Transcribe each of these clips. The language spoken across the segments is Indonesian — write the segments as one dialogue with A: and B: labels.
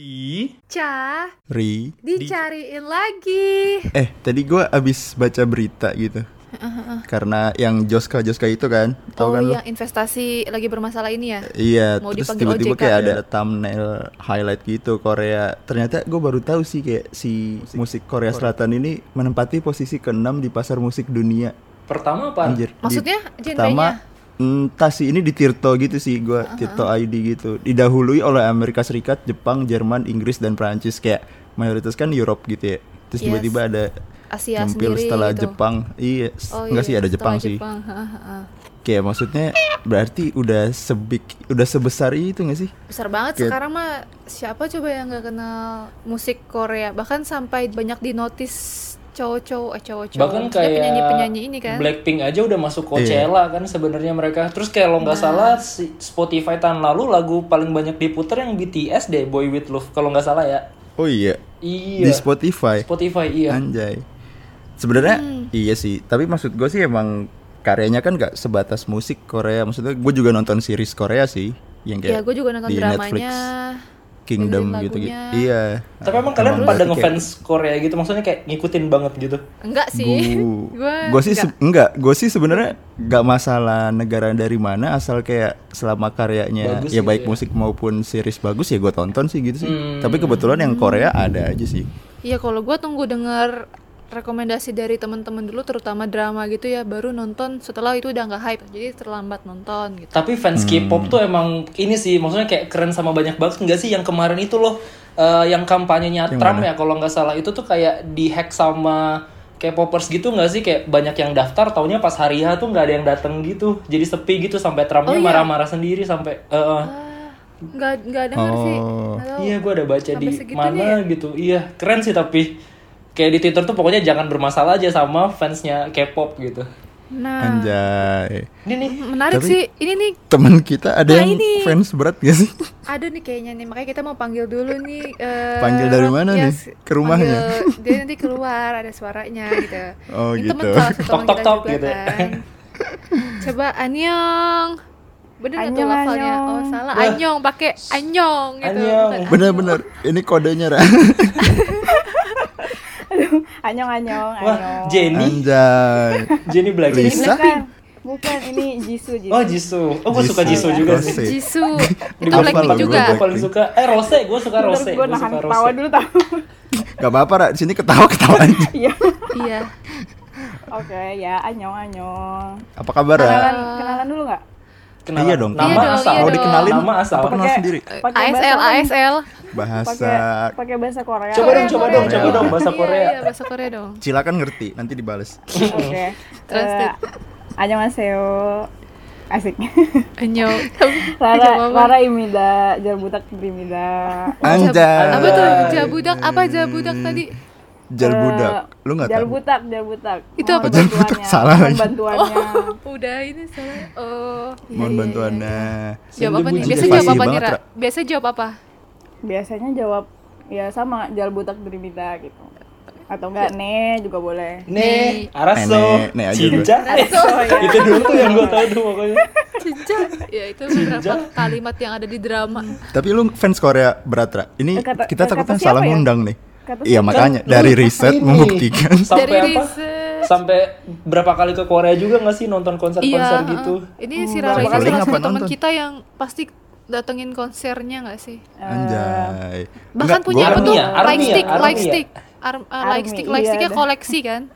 A: Di
B: Ca,
C: Ri.
B: dicariin lagi.
C: Eh, tadi gua abis baca berita gitu. Karena yang Joska Joska itu kan, tau
B: oh
C: kan lu?
B: yang investasi lagi bermasalah ini ya?
C: Iya,
B: Mau
C: terus tiba-tiba
B: OJK.
C: kayak ada thumbnail highlight gitu Korea. Ternyata gue baru tahu sih kayak si musik Korea Selatan ini menempati posisi ke-6 di pasar musik dunia.
A: pertama apa?
C: Anjir. Di-
B: Maksudnya
C: pertama entah sih ini di Tirto gitu sih gua Tirto ID gitu. Didahului oleh Amerika Serikat, Jepang, Jerman, Inggris dan Prancis kayak mayoritas kan Europe gitu ya. Terus
B: Yes.
C: tiba-tiba ada
B: Asia sendiri
C: setelah
B: gitu.
C: Jepang. Iya,
B: Oh,
C: enggak
B: iya,
C: sih ada Jepang, sih.
B: Jepang, ha, ha, ha.
C: Kayak maksudnya berarti udah sebig udah sebesar itu gak sih?
B: Besar banget
C: Kayak-
B: sekarang mah siapa coba yang nggak kenal musik Korea? Bahkan sampai banyak di notice cowok-cowok eh cowok-cowok.
A: Bahkan kayak
B: penyanyi-penyanyi ini kan.
A: Blackpink aja udah masuk Coachella kan sebenarnya mereka. Terus kayak lo nggak
B: Nah.
A: salah si Spotify tahun lalu lagu paling banyak diputer yang BTS deh Boy With Love kalau nggak salah ya.
C: Oh iya.
A: Iya.
C: Di Spotify.
A: Spotify iya.
C: Anjay. Sebenarnya
B: Hmm.
C: iya sih, tapi maksud gue sih emang karyanya kan gak sebatas musik Korea. Maksudnya gue juga nonton series Korea sih, yang kayak
B: Ya, gue juga nonton
C: di
B: dramanya.
C: Kingdom gitu gitu. Iya.
A: Tapi emang kalian pada ngefans Korea gitu maksudnya kayak ngikutin banget gitu.
B: Enggak sih.
C: Gu-
B: Gua
C: Gue sih
B: enggak.
C: enggak, gue sih sebenarnya nggak masalah negara dari mana asal kayak selama karyanya
A: Bagus
C: ya baik
A: ya.
C: musik maupun series bagus ya gue tonton sih gitu sih.
A: Hmm.
C: Tapi kebetulan yang Korea ada aja sih.
B: Iya kalau gue tunggu denger rekomendasi dari teman-teman dulu terutama drama gitu ya baru nonton setelah itu udah nggak hype jadi terlambat nonton gitu
A: Tapi fans
C: Hmm.
A: K-pop tuh emang ini sih maksudnya kayak keren sama banyak banget enggak sih yang kemarin itu loh eh, yang kampanyenya
C: Yang
A: Trump
C: mana?
A: ya kalau nggak salah itu tuh kayak dihack sama K-popers gitu nggak sih kayak banyak yang daftar taunya pas hari H tuh nggak ada yang dateng gitu jadi sepi gitu sampai Trumpnya
B: Oh, iya?
A: marah-marah sendiri sampai eh, eh.
B: ah nggak nggak denger sih
C: Oh.
B: Nggak tahu.
A: iya gue ada baca
B: Sampai
A: di mana
B: ya?
A: gitu iya keren sih tapi kayak di Twitter tuh pokoknya jangan bermasalah aja sama fansnya K-pop gitu
B: nah
C: Anjay.
A: ini nih
B: menarik
C: Tapi-
B: sih ini nih
C: Temen kita ada
B: Nah,
C: yang
B: ini.
C: fans berat gak sih?
B: ada nih kayaknya nih makanya kita mau panggil dulu nih eh,
C: Panggil dari mana nih?
B: yes,
C: Ke rumahnya?
B: panggil- dia nanti keluar ada suaranya gitu
C: Oh,
B: Ini
C: gitu.
B: temen
A: Tok, tok, tok gitu ya.
B: kan coba Anyong bener nggak tuh lafalnya oh salah
A: Wah.
B: Anyong pakai Anyong gitu bukan
C: Bener-bener. Ini kodenya Ra.
D: Anyong anyong
A: wah
D: anyong.
A: Jenny
C: Anjay.
A: Jenny Blackpink
C: Lisa?
D: Bukan, bukan ini Jisoo Jisoo.
A: Oh Jisoo, oh gue suka
C: Jisoo.
A: Jisoo juga sih.
B: Jisoo itu Blackpink juga
A: Gue paling suka, eh Rose, gue suka Rose,
D: gue nahan
A: suka
D: tawa
A: Rose.
D: dulu tau.
C: Gak apa-apa Ra, di sini ketawa-ketawa aja.
D: Iya.
B: iya
D: Oke ya anyong anyong.
C: Apa kabar Ra?
D: Kenalan kenalan dulu nggak?
A: Kenalan.
C: Iya dong.
A: Nama
B: Iya dong,
A: asal.
B: iya
C: Mau
B: dong.
C: dikenalin
A: Nama asal.
C: apa kenal sendiri?
D: Pakai
B: ASL ASL
C: Bahasa
D: Pakai bahasa Korea.
A: Coba dong, coba dong, coba dong bahasa
B: Iya,
A: Korea.
B: iya bahasa Korea dong
C: silakan ngerti, nanti dibales.
D: Oke.
B: Translate.
D: Eh, Annyeonghaseyo. Asik.
B: Anyong
D: Rara
B: Apa-apa.
D: Rara Imida, Jarbutak Imida.
C: Anjay.
B: apa tuh jabudak apa jabudak tadi
C: Jal budak. Lu gak tahu?
D: Jalbutak, Jalbutak.
B: Itu apa?
C: Oh, Jalbutak, salah lagi.
D: bantuannya.
B: udah ini salah oh iya,
C: Mohon
B: iya, iya.
C: bantuannya.
B: jawab apa nih biasa jawab apa nih biasa jawab apa
D: Biasanya jawab ya sama Jalbutak Imida gitu. Atau enggak ne juga boleh.
A: Nih, Araso,
C: Nenek, nek aja gua.
A: Cinca.
B: Araso,
D: ya.
A: Itu dulu tuh yang gue tahu tuh pokoknya.
B: Cinca ya itu beberapa kalimat yang ada di drama
C: Tapi lu fans Korea berat Ra? Ini
D: Eh, kata-
C: kita
D: kata
C: takutnya salah
D: ya?
C: ngundang nih.
D: Kata
C: Iya makanya
A: Kan
C: dari riset
A: ini.
C: membuktikan.
A: Sampai
B: Dari
A: apa?
B: riset.
A: Sampai berapa kali ke Korea juga gak sih nonton konser-konser
B: iya
A: gitu?
B: uh, ini si
D: Hmm,
B: Rara ini
C: berapa kali
B: salah satu teman kita yang pasti datengin konsernya nggak sih
C: Anjay.
B: bahkan
C: Enggak,
B: punya
C: gua
B: apa tuh
A: Army ya? Army
B: like
A: ya?
B: stick
A: Army
B: like
A: ya?
B: stick Ar- uh, like
D: Army,
B: stick like
D: iya,
B: sticknya
D: ada.
B: koleksi kan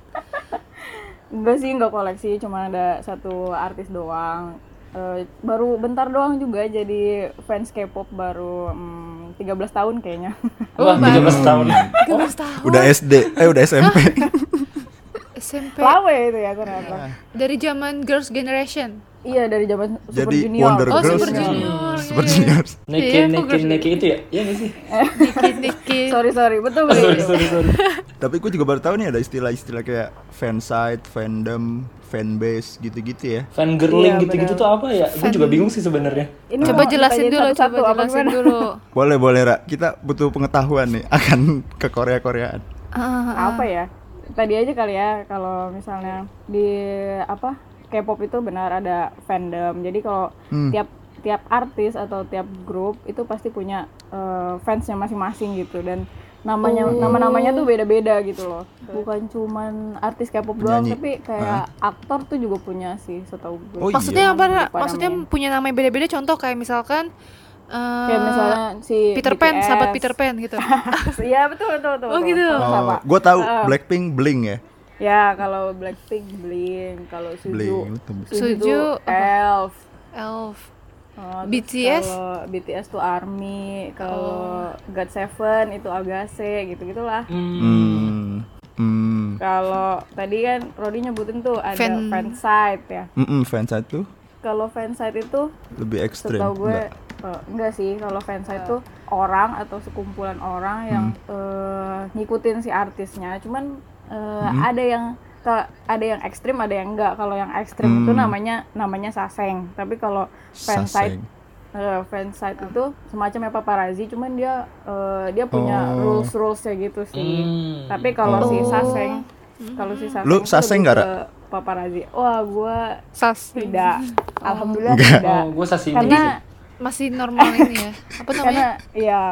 D: Enggak sih, enggak koleksi, cuma ada satu artis doang. Eh, baru bentar doang juga jadi fans K-pop baru hmm, 13 tahun kayaknya.
B: Oh,
A: Wah,
B: baru.
A: 13 tahun.
B: 13 tahun
C: Udah SD, eh udah SMP.
B: SMP
D: Lawe itu ya ternyata.
B: dari zaman Girls Generation
D: Iya dari zaman Super
C: Jadi
D: Junior.
C: Wonder
B: Oh,
C: Girls.
B: Super Junior.
C: Super. Junior.
A: Neki,
B: girls-
A: neki itu ya? Iya gak sih?
B: dikit dikit
D: Sorry sorry, betul
A: Oh, sorry,
D: betul.
A: sorry, sorry.
C: Tapi gue juga baru tahu nih ada istilah-istilah kayak fansite, fandom, fanbase gitu-gitu ya.
A: Fan girling
D: Iya,
A: gitu-gitu tuh apa ya? Gue juga bingung sih sebenarnya.
D: Ini
B: coba jelasin dulu coba jelasin dulu
C: Boleh boleh Ra, kita butuh pengetahuan nih akan ke Korea Koreaan.
B: Ah,
D: Apa ya? Tadi aja kali ya kalau misalnya di apa K-pop itu benar ada fandom. Jadi kalau
C: Hmm.
D: tiap tiap artis atau tiap grup itu pasti punya eh, fansnya masing-masing gitu dan namanya nama-namanya tuh beda-beda gitu loh bukan cuman artis K-pop doang tapi kayak aktor tuh juga punya sih setahu gue
C: Oh, iya.
B: Maksudnya apa? Ra?
D: Lupa
B: Maksudnya
D: namanya.
B: punya nama yang beda-beda contoh kayak misalkan eh,
D: kayak misalnya si
B: Peter Pan,
D: BTS.
B: sahabat Peter Pan gitu.
D: Iya betul betul betul.
B: Oh,
D: betul.
B: gitu.
C: Oh, gue tahu
D: Uh,
C: Blackpink Bling ya.
D: Ya kalau Blackpink Blink, kalau Suju
C: Bling.
D: Suju, tuh? Elf.
B: Elf.
D: Oh,
B: BTS?
D: Kalau BTS tuh Army, kalau
B: Oh.
D: God Seven itu Agase gitu gitulah.
A: Hmm.
C: Hmm. Hmm.
D: Kalau tadi kan Rodi nyebutin tuh ada
B: Fan-
D: fansite ya.
C: Mm-mm, fans satu
D: Kalau fansite itu
C: lebih ekstrim.
D: setahu gue
C: Enggak.
D: eh, enggak sih kalau fansite tuh orang atau sekumpulan orang yang eh, ngikutin si artisnya cuman eh, ada yang ke- ada yang ekstrim ada yang enggak kalau yang ekstrim itu
C: Hmm.
D: namanya namanya saseng tapi kalau fansite eh, fansite itu semacamnya paparazzi cuman dia eh, dia punya
C: Oh.
D: rules rulesnya gitu sih
A: Hmm.
D: tapi kalau si
B: Oh.
D: saseng kalau si saseng
C: Lu saseng
D: lebih
C: nggak, Ra?
D: ke paparazzi wah gua
B: Sas.
D: tidak alhamdulillah
C: Enggak.
D: tidak
A: Oh, gue sashimi.
D: karena
B: Masih normal ini ya. Apa namanya?
D: karena iya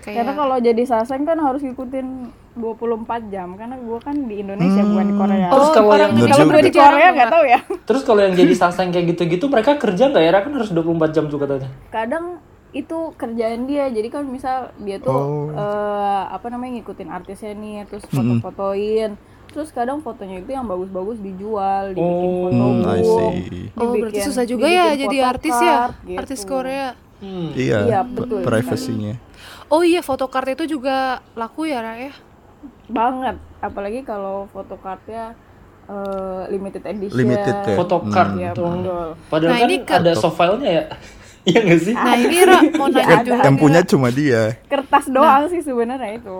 B: Kayak
D: karena kalau jadi saseng kan harus ngikutin 24 jam karena gua kan di Indonesia bukan di Korea
A: Terus
B: Oh,
A: kalau yang
D: kalau gue di Korea nggak tahu ya
A: terus kalau yang jadi saseng kayak gitu-gitu mereka kerja nggak ya? Kan harus 24 jam tuh katanya.
D: kadang itu kerjaan dia jadi kan misal dia tuh
C: Oh.
D: eh, apa namanya ngikutin artisnya nih terus foto-fotoin terus kadang fotonya itu yang bagus-bagus dijual dibikin
A: Oh.
D: foto
C: Hmm, I
D: book.
B: Oh, berarti susah juga ya jadi artis ya.
D: gitu.
B: Artis Korea.
A: Hmm.
C: Iya,
D: Iya, betul
C: privasinya.
B: Oh iya, photocard itu juga laku ya, Ra ya?
D: Banget apalagi kalau fotokartnya eh, limited edition
C: Limited ya.
A: Photocard.
C: Hmm.
D: Iya,
A: tuh.
D: betul.
A: Padahal
B: Nah,
A: kan
B: ini ke-
A: ada soft filenya ya. Iya nggak sih?
B: Nah, ini Ra mau
D: Iya,
B: nanya dulu.
C: Yang punya cuma dia.
D: kertas doang sih sebenarnya itu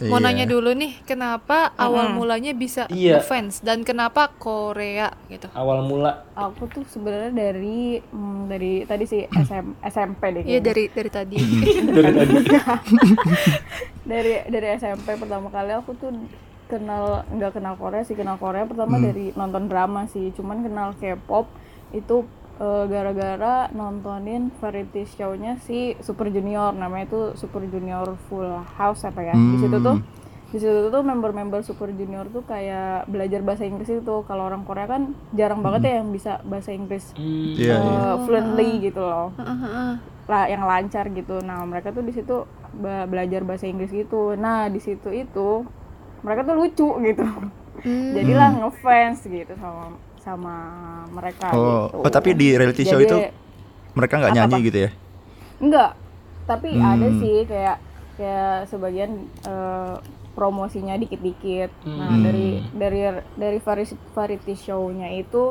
B: Mau
C: Iya.
B: nanya dulu nih, kenapa awal mulanya bisa
A: Iya.
B: fans dan kenapa Korea gitu?
A: Awal mula.
D: aku tuh sebenarnya dari hmm, dari tadi sih SM, SMP deh
B: Iya dari dari tadi.
A: dari tadi.
D: dari dari SMP pertama kali aku tuh kenal nggak kenal Korea sih kenal Korea pertama dari nonton drama sih cuman kenal K-pop itu eh, gara-gara nontonin variety show-nya si Super Junior namanya itu Super Junior Full House apa ya di situ tuh di situ tuh member-member Super Junior tuh kayak belajar bahasa Inggris itu kalau orang Korea kan jarang banget ya yang bisa bahasa Inggris
A: Hmm.
C: Iya,
D: eh,
C: iya.
D: fluently gitu loh
B: Heeh, heeh.
D: lah yang lancar gitu. Nah, mereka tuh di situ belajar bahasa Inggris gitu. Nah, di situ itu mereka tuh lucu gitu.
B: Hmm.
D: Jadilah ngefans gitu sama sama mereka
C: Oh,
D: gitu.
C: oh, tapi di reality show
D: Jadi-
C: itu mereka nggak nyanyi gitu ya?
D: enggak. Tapi
C: Hmm.
D: ada sih kayak kayak sebagian eh, promosinya dikit-dikit. Nah,
C: Hmm.
D: dari dari dari variety, variety show-nya itu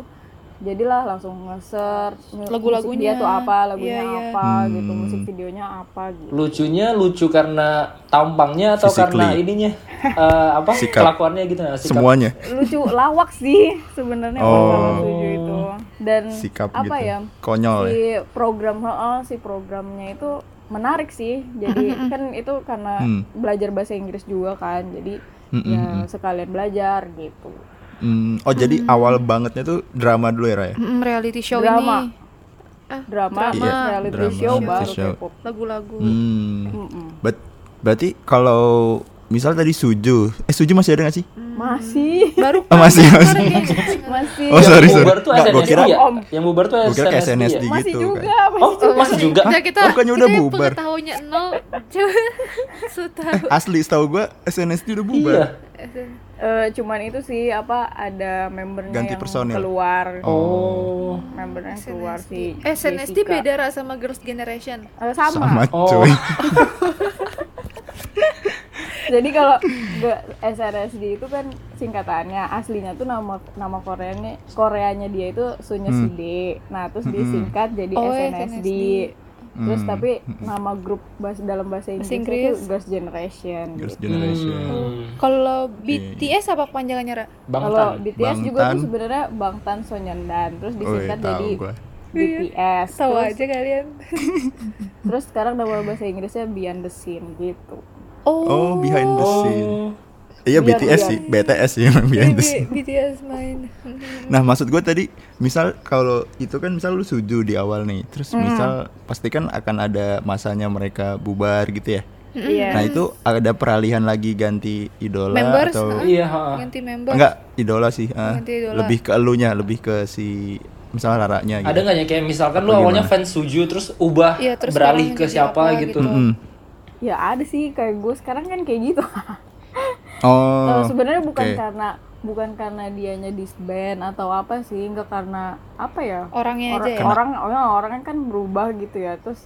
D: jadilah langsung nge-search musik
B: Lagu-lagunya.
D: dia tuh apa, lagunya
B: Iya, iya.
D: apa
C: Hmm.
D: gitu, musik videonya apa gitu.
A: Lucunya lucu karena tampangnya atau
C: Physically.
A: karena ininya eh, apa
C: Sikap.
A: kelakuannya gitu nah, sikap.
C: Semuanya.
D: lucu lawak sih sebenarnya
C: Oh.
D: kalau setuju itu dan
C: Sikap
D: apa
C: gitu.
D: ya
C: Konyol
D: si
C: ya.
D: program heeh, si programnya itu menarik sih jadi kan itu karena
C: Hmm.
D: belajar bahasa Inggris juga kan jadi
C: Mm-mm,
D: ya sekalian belajar gitu
C: Hmm, oh jadi awal bangetnya tuh drama dulu ya, Raya?
B: Mm, reality show
D: Drama.
B: ini
D: drama,
C: Iya,
D: reality
C: drama,
D: show
C: reality
D: baru
C: show.
D: K-pop
B: lagu-lagu.
C: Hmm.
D: Mm-mm.
C: Ber- berarti kalau misal tadi Suju, eh Suju masih ada nggak sih?
D: masih
B: Baru
C: Oh, masih, masih.
D: masih
C: Oh,
A: Yang
C: sorry, sorry.
A: bubar tuh
C: Nggak, gua
A: SNSD
C: kira-
A: ya?
D: Om.
A: Yang bubar tuh
C: Gua kira kayak
A: SNSD,
C: SNSD
A: ya?
D: masih
C: gitu
D: juga
C: kan.
A: Oh, masih juga?
B: Kita kita
C: Oh, bukannya udah
B: kita yang
C: bubar.
B: pengetahuannya nol. Setahu.
C: Asli setahu gua SNSD udah bubar.
A: Iya.
D: Eh, cuman itu sih apa ada membernya
C: Ganti
D: yang
C: personil.
D: keluar
A: Oh.
D: membernya yang keluar sih
B: Eh, SNSD
D: Jessica.
B: beda Ra, sama Girls Generation.
D: Eh, sama.
C: Sama
A: Oh.
C: cuy.
D: Jadi kalau SNSD itu kan singkatannya aslinya tuh nama nama Koreanya Koreanya dia itu Sunya
C: Hmm.
D: Nah, terus disingkat jadi
B: Oh,
D: SNSD. Terus
C: Hmm.
D: tapi nama grup bahasa dalam bahasa Inggris,
B: Inggris.
D: itu Girls Generation.
C: Girls
D: gitu.
C: Generation.
A: Hmm.
B: Kalau BTS apa panjangannya, Ra?
D: Kalau
A: Bangtan.
D: BTS juga
C: Bangtan.
D: tuh sebenarnya Bangtan Sonyeondan, terus
C: Oh, iya,
D: disingkat jadi
C: gua.
D: BTS.
B: Tahu
D: terus,
B: aja kalian.
D: terus sekarang nama bahasa Inggrisnya Beyond the Scene gitu.
B: Oh.
C: Oh, behind the scene.
A: Oh.
C: Iya
D: Lihat,
C: BTS
D: lihat.
C: sih, BTS sih emang behind the
B: B-
C: scene.
B: BTS main
C: Nah maksud gue tadi, misal kalau itu kan misal lu suju di awal nih, terus
D: Hmm.
C: misal pasti kan akan ada masanya mereka bubar gitu ya.
D: Iya.
C: Nah itu ada peralihan lagi ganti idola
B: Members,
C: atau
B: ah.
A: Iya, ha.
B: ganti member
C: enggak idola sih, ah.
B: Ganti idola.
C: lebih ke elunya, lebih ke si misalnya raranya gitu.
A: Ada nggak ya kayak misalkan lu awalnya
C: gimana?
A: fans Suju terus ubah
B: Iya, terus
A: beralih ke siapa
B: apa
A: gitu.
B: gitu.
C: Mm-mm.
D: Ya ada sih kayak gue sekarang kan kayak gitu.
C: Oh.
D: Eh, Sebenarnya bukan
C: oke.
D: karena bukan karena dianya disband atau apa sih, enggak karena apa ya?
B: orangnya
D: orang
B: aja ya
D: orang orang orang kan berubah gitu ya terus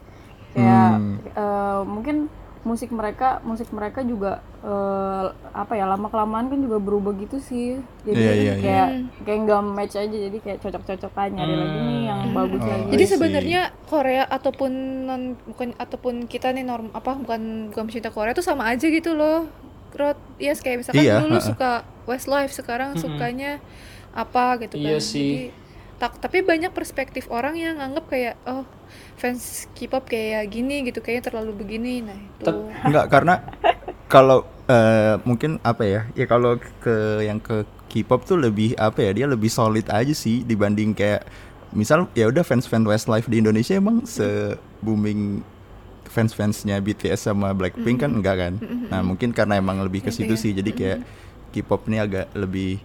D: kayak
C: Hmm.
D: eh, mungkin musik mereka musik mereka juga eh, apa ya lama kelamaan kan juga berubah gitu sih jadi
C: Iya, iya, iya.
D: kayak kayak nggak match aja jadi kayak cocok cocokan nyari lagi nih yang bagus
C: Oh,
D: lagi
B: Jadi sebenarnya Korea ataupun non bukan ataupun kita nih norm apa bukan bukan pecinta Korea tuh sama aja gitu loh. Rod, yes kayak misalkan
C: Iya,
B: dulu lu
C: ha-ha.
B: suka Westlife sekarang sukanya apa gitu kan.
A: Iya sih.
B: Jadi, tak, tapi banyak perspektif orang yang nganggap kayak oh fans K-pop kayak gini gitu kayaknya terlalu begini. Nah, itu.
C: Enggak karena kalau eh, mungkin apa ya? Ya kalau ke yang ke K-pop tuh lebih apa ya? Dia lebih solid aja sih dibanding kayak misal ya udah fans-fans Westlife di Indonesia emang se booming fans-fansnya BTS sama Blackpink kan enggak kan? Nah, mungkin karena emang lebih ke situ sih. Jadi kayak K-pop ini agak lebih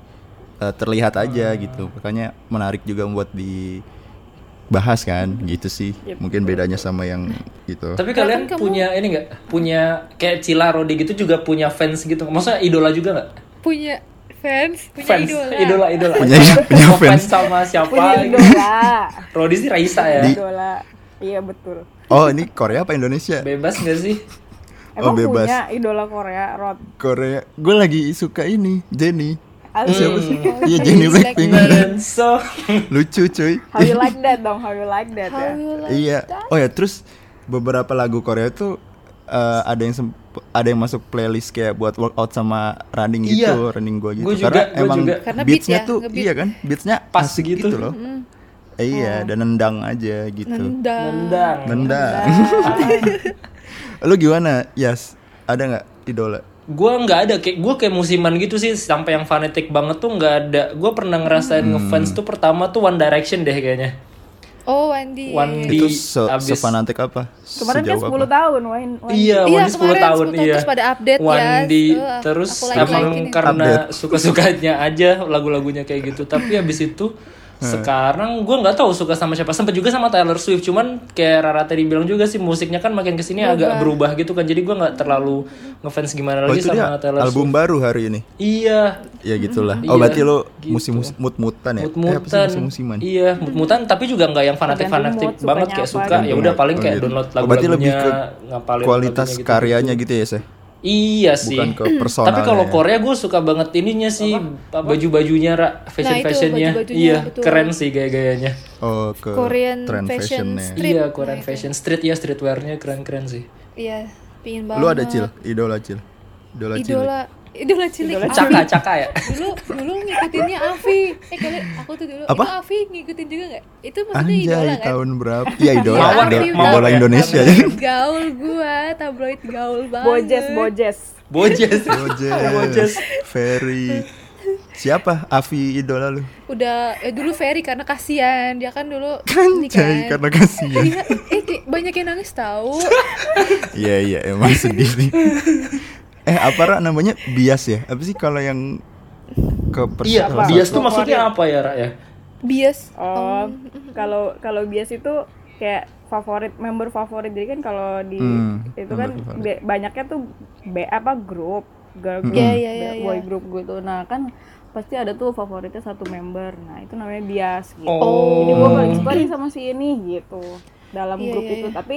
C: eh, terlihat aja gitu. Makanya menarik juga buat dibahas kan gitu sih. Mungkin bedanya sama yang gitu.
A: Tapi kalian
B: kamu-
A: punya ini nggak? Punya kayak Cila Rodi gitu juga punya fans gitu. Maksudnya idola juga nggak?
B: punya fans, punya
A: Fans,
B: idola.
A: idola, idola.
C: Punya- punya
A: Ngefans
C: fans.
A: sama siapa?
D: punya
A: gitu.
D: idola
A: Rodi sih Raisa ya.
C: Di-
D: idola iya betul
C: Oh, ini Korea apa Indonesia?
A: Bebas nggak sih?
C: Oh,
D: emang
C: bebas.
D: punya idola Korea Rod
C: Korea. Gue lagi suka ini, Jenny.
D: Asli.
C: Siapa sih?
B: Oh,
C: Iya,
B: Jenny Blackpink.
A: Dan so
C: Lucu, cuy.
D: how you like that dong how you like that
B: How
D: ya
B: you like
C: Iya.
B: that?
C: Oh ya, terus beberapa lagu Korea tuh eh, ada yang semp- ada yang masuk playlist kayak buat workout sama running
A: Iya.
C: gitu, running gua gitu.
A: Gua juga,
C: Karena
A: gua
C: emang
A: juga.
B: Karena beat
C: beatsnya
B: ya,
C: tuh
B: ngebeat.
C: iya kan, beatsnya
A: Pas gitu.
C: gitu, loh. Eh, iya, dan nendang aja gitu.
B: Nendang.
A: nendang.
C: Nendang. Lu gimana, Yas? Ada nggak idola?
A: Gue nggak ada kayak gue kayak musiman gitu sih sampai yang fanatik banget tuh nggak ada. Gue pernah ngerasain
C: Hmm.
A: ngefans tuh pertama tuh One Direction deh kayaknya.
B: Oh, Wendy.
A: One
B: Iya,
A: Di
C: Itu se
A: abis-
C: sefanatik apa?
D: kemarin kan
C: Sejauh
D: 10
C: apa?
D: tahun Wayne, Wayne.
A: Iya,
B: Iya,
A: Wandi 10
B: kemarin
A: tahun
B: 10
A: iya.
B: terus pada update, ya.
A: Wandi
B: Eh,
A: terus
B: like-
A: emang
B: like
A: karena suka-sukanya aja lagu-lagunya kayak gitu. Tapi habis itu sekarang gue nggak tahu suka sama siapa. Sempet juga sama Taylor Swift. Cuman kayak Rara tadi bilang juga sih musiknya kan makin ke sini agak berubah gitu kan. Jadi gue nggak terlalu ngefans gimana
C: Oh,
A: lagi
C: itu
A: sama
C: dia
A: Taylor
C: album
A: Swift.
C: baru hari ini.
A: Iya,
C: Ya gitulah.
A: Iya,
C: Oh, berarti lo
A: gitu.
C: musim mut-mutan ya? Eh, apa sih
A: mut-mutan.
C: musim-musiman?
A: Iya, mut-mutan tapi juga nggak yang fanatik fanatik banget kayak suka
D: gitu.
A: ya udah paling
C: Oh,
A: kayak
C: gitu.
A: download
C: Oh, berarti lebih
A: lagu-lagunya
C: ke
A: ngapalin
C: kualitas
A: lagunya gitu.
C: karyanya gitu ya, Seh?
A: Iya sih.
C: Bukan ke personalnya.
A: Tapi kalau Korea gue suka banget ininya sih baju-bajunya ra fashion
B: Nah, itu
A: fashionnya.
B: baju-bajunya,
A: Iya
B: betul.
A: keren sih gaya-gayanya.
C: Oh, ke
B: Korean
C: trend
B: fashion
C: fashionnya.
B: Street.
A: Iya Korean fashion street ya streetwearnya keren-keren sih.
B: Iya, pingin banget.
C: Lu ada cil, idola cil. Idola cil.
B: Idola, idola cilik.
D: Idola.
A: Caka caka ya.
B: Dulu, dulu ngikutinnya Avi. Eh kalian, aku tuh dulu.
C: Apa?
B: Itu Avi ngikutin juga nggak? Itu maksudnya
C: Anjay,
B: idola kan?
C: tahun berapa? Iya, idola.
A: Mawar,
C: idola, idola
A: ya.
C: Indonesia.
B: Tabloid gaul gua, tabloid gaul banget.
D: Bojes Bojes
A: Bojes.
C: Bojes, Ferry. Siapa Avi idola lu?
B: Udah, ya dulu Ferry karena kasihan. Dia kan dulu
C: Anjay,
B: kan.
C: karena kasihan.
B: Iya, eh banyak yang nangis tahu.
C: Iya, iya, emang sedih sih. Eh, apa Ra, namanya bias ya? Apa sih kalau yang ke pers-
A: Iya,
C: apa?
A: bias tuh maksudnya apa ya, Ra ya?
B: Bias.
D: oh kalau kalau bias itu kayak favorit member favorit jadi kan kalau di
C: Hmm,
D: itu kan be- banyaknya tuh B apa grup girl group
B: Iya, iya, iya,
D: boy
B: iya.
D: group gitu nah kan pasti ada tuh favoritnya satu member nah itu namanya bias gitu
A: Oh.
D: jadi gue paling suka nih sama si ini gitu dalam
B: Iya,
D: grup
B: iya,
D: itu
B: iya.
D: tapi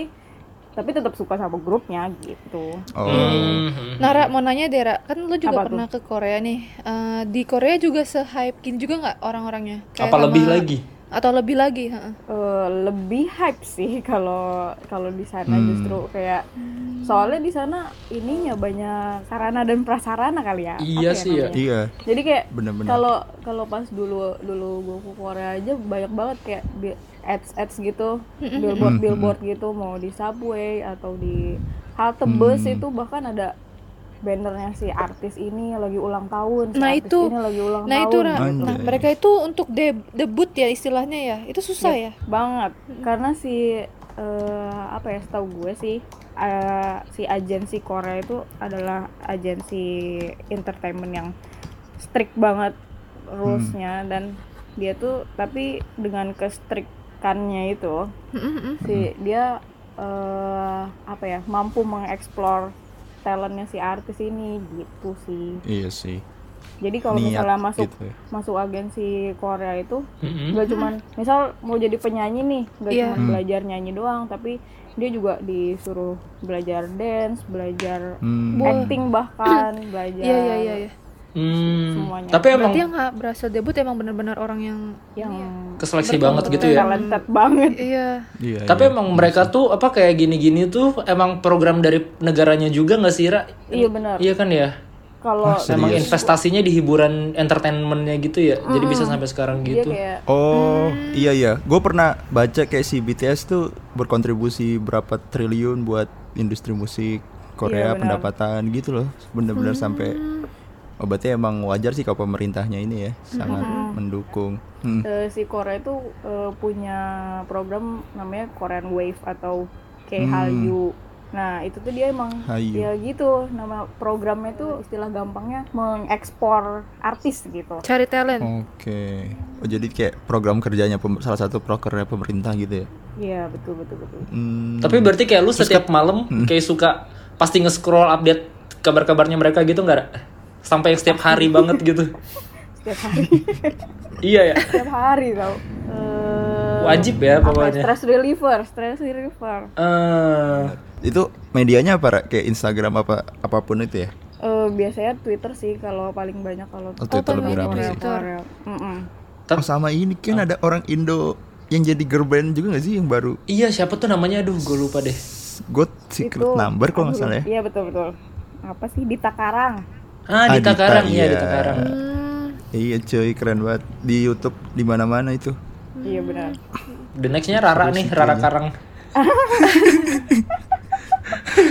D: tapi tetap suka sama grupnya gitu
C: Oh.
A: Hmm.
B: Nara mau nanya Dera, kan lu juga
D: Apa
B: pernah ke Korea nih. Eh, di Korea juga se-hype gini juga nggak orang-orangnya? Kayak
A: Apa
B: sama-
A: lebih lagi?
B: Atau lebih lagi? heeh.
D: Eh, lebih hype sih kalau kalau di sana
C: Hmm.
D: justru kayak soalnya di sana ininya banyak sarana dan prasarana kali ya
A: Iya
D: Apa
A: sih ya.
D: namanya?
C: Iya,
D: jadi kayak
C: bener-bener.
D: kalau kalau pas dulu dulu gue ke Korea aja banyak banget kayak bi- ads ads gitu billboard
C: Hmm,
D: billboard gitu mau di subway atau di halte bus
C: Hmm.
D: itu bahkan ada bannernya si artis ini lagi ulang tahun si
B: Nah,
D: artis
B: itu.
D: ini lagi ulang
B: Nah
D: tahun
B: itu. Nah mereka itu untuk de- debut ya istilahnya ya. Itu susah ya.
D: banget karena si eh, apa ya setahu gue sih eh, si agensi Korea itu adalah agensi entertainment yang strict banget rulesnya dan dia tuh tapi dengan kestriktannya itu si dia eh, apa ya mampu mengeksplor talentnya si artis ini gitu sih
C: Iya sih.
D: jadi kalau misalnya masuk
C: gitu ya.
D: masuk agensi Korea itu
A: Mm-mm.
D: nggak cuman misal mau jadi penyanyi nih nggak
B: Iya.
D: cuman belajar nyanyi doang tapi dia juga disuruh belajar dance belajar
C: Hmm.
D: acting bahkan belajar
B: Iya iya iya. iya.
A: Hmm.
D: Semuanya.
A: Tapi emang
B: Berarti yang nggak berasa debut emang benar-benar orang yang
D: yang
A: keseleksi banget gitu ya.
D: talented banget
B: iya.
C: Iya.
A: Tapi
C: iya.
A: emang mereka tuh apa kayak gini-gini tuh emang program dari negaranya juga nggak sih Ra?
D: iya benar
A: Iya kan ya.
D: kalau
A: Emang investasinya di hiburan entertainmentnya gitu ya. Jadi bisa sampai sekarang gitu.
D: kayak
C: Oh iya iya, gue pernah baca kayak si BTS tuh berkontribusi berapa triliun buat industri musik Korea
D: Iya, benar.
C: pendapatan gitu loh, bener-bener sampai. Oh berarti emang wajar sih kalau pemerintahnya ini ya sangat mendukung. Hmm.
D: eh, si Korea itu eh, punya program namanya Korean Wave atau K Hallyu nah itu tuh dia emang
C: Hallyu.
D: ya gitu nama programnya tuh istilah gampangnya mengekspor artis gitu
B: Cari talent.
C: Oke. Oh jadi kayak program kerjanya salah satu prokernya pemerintah gitu ya.
D: Iya betul betul betul.
C: Hmm.
A: Tapi berarti kayak lu setiap malam kayak suka pasti nge-scroll update kabar-kabarnya mereka gitu nggak? Sampai yang setiap hari banget gitu.
D: Setiap hari,
A: iya ya.
D: setiap hari tau. Eh,
A: Wajib ya pokoknya.
D: stress reliever, stress reliever.
A: Eh,
C: Itu medianya apa? Kayak Instagram apa apa pun itu ya?
D: Eh, biasanya Twitter sih kalau paling banyak kalau
C: Oh, Twitter lebih ramai
B: banyak
C: sih.
D: Mm-mm.
C: Oh sama ini kan ada orang Indo yang jadi girl band juga gak sih yang baru
A: iya siapa tuh namanya? Aduh, gue lupa deh.
C: God Secret Number kalau nggak salah ya.
D: Iya betul betul. Apa sih Dita Karang?
A: Ah, di
C: Dita,
A: Takarang iya di
C: iya.
A: Takarang.
B: Hmm,
C: Iya cuy keren banget di YouTube di mana-mana itu.
D: Iya benar.
A: The nextnya Rara nih, Rara Karang.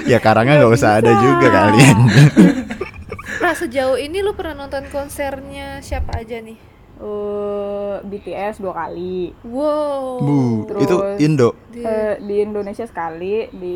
C: Ya karangnya nggak usah ada juga kalian.
B: Ra sejauh ini lu pernah nonton konsernya siapa aja nih?
D: Eh, BTS dua kali.
B: Wow.
C: Bu,
D: Terus-
C: itu Indo.
D: Eh, di Indonesia sekali, di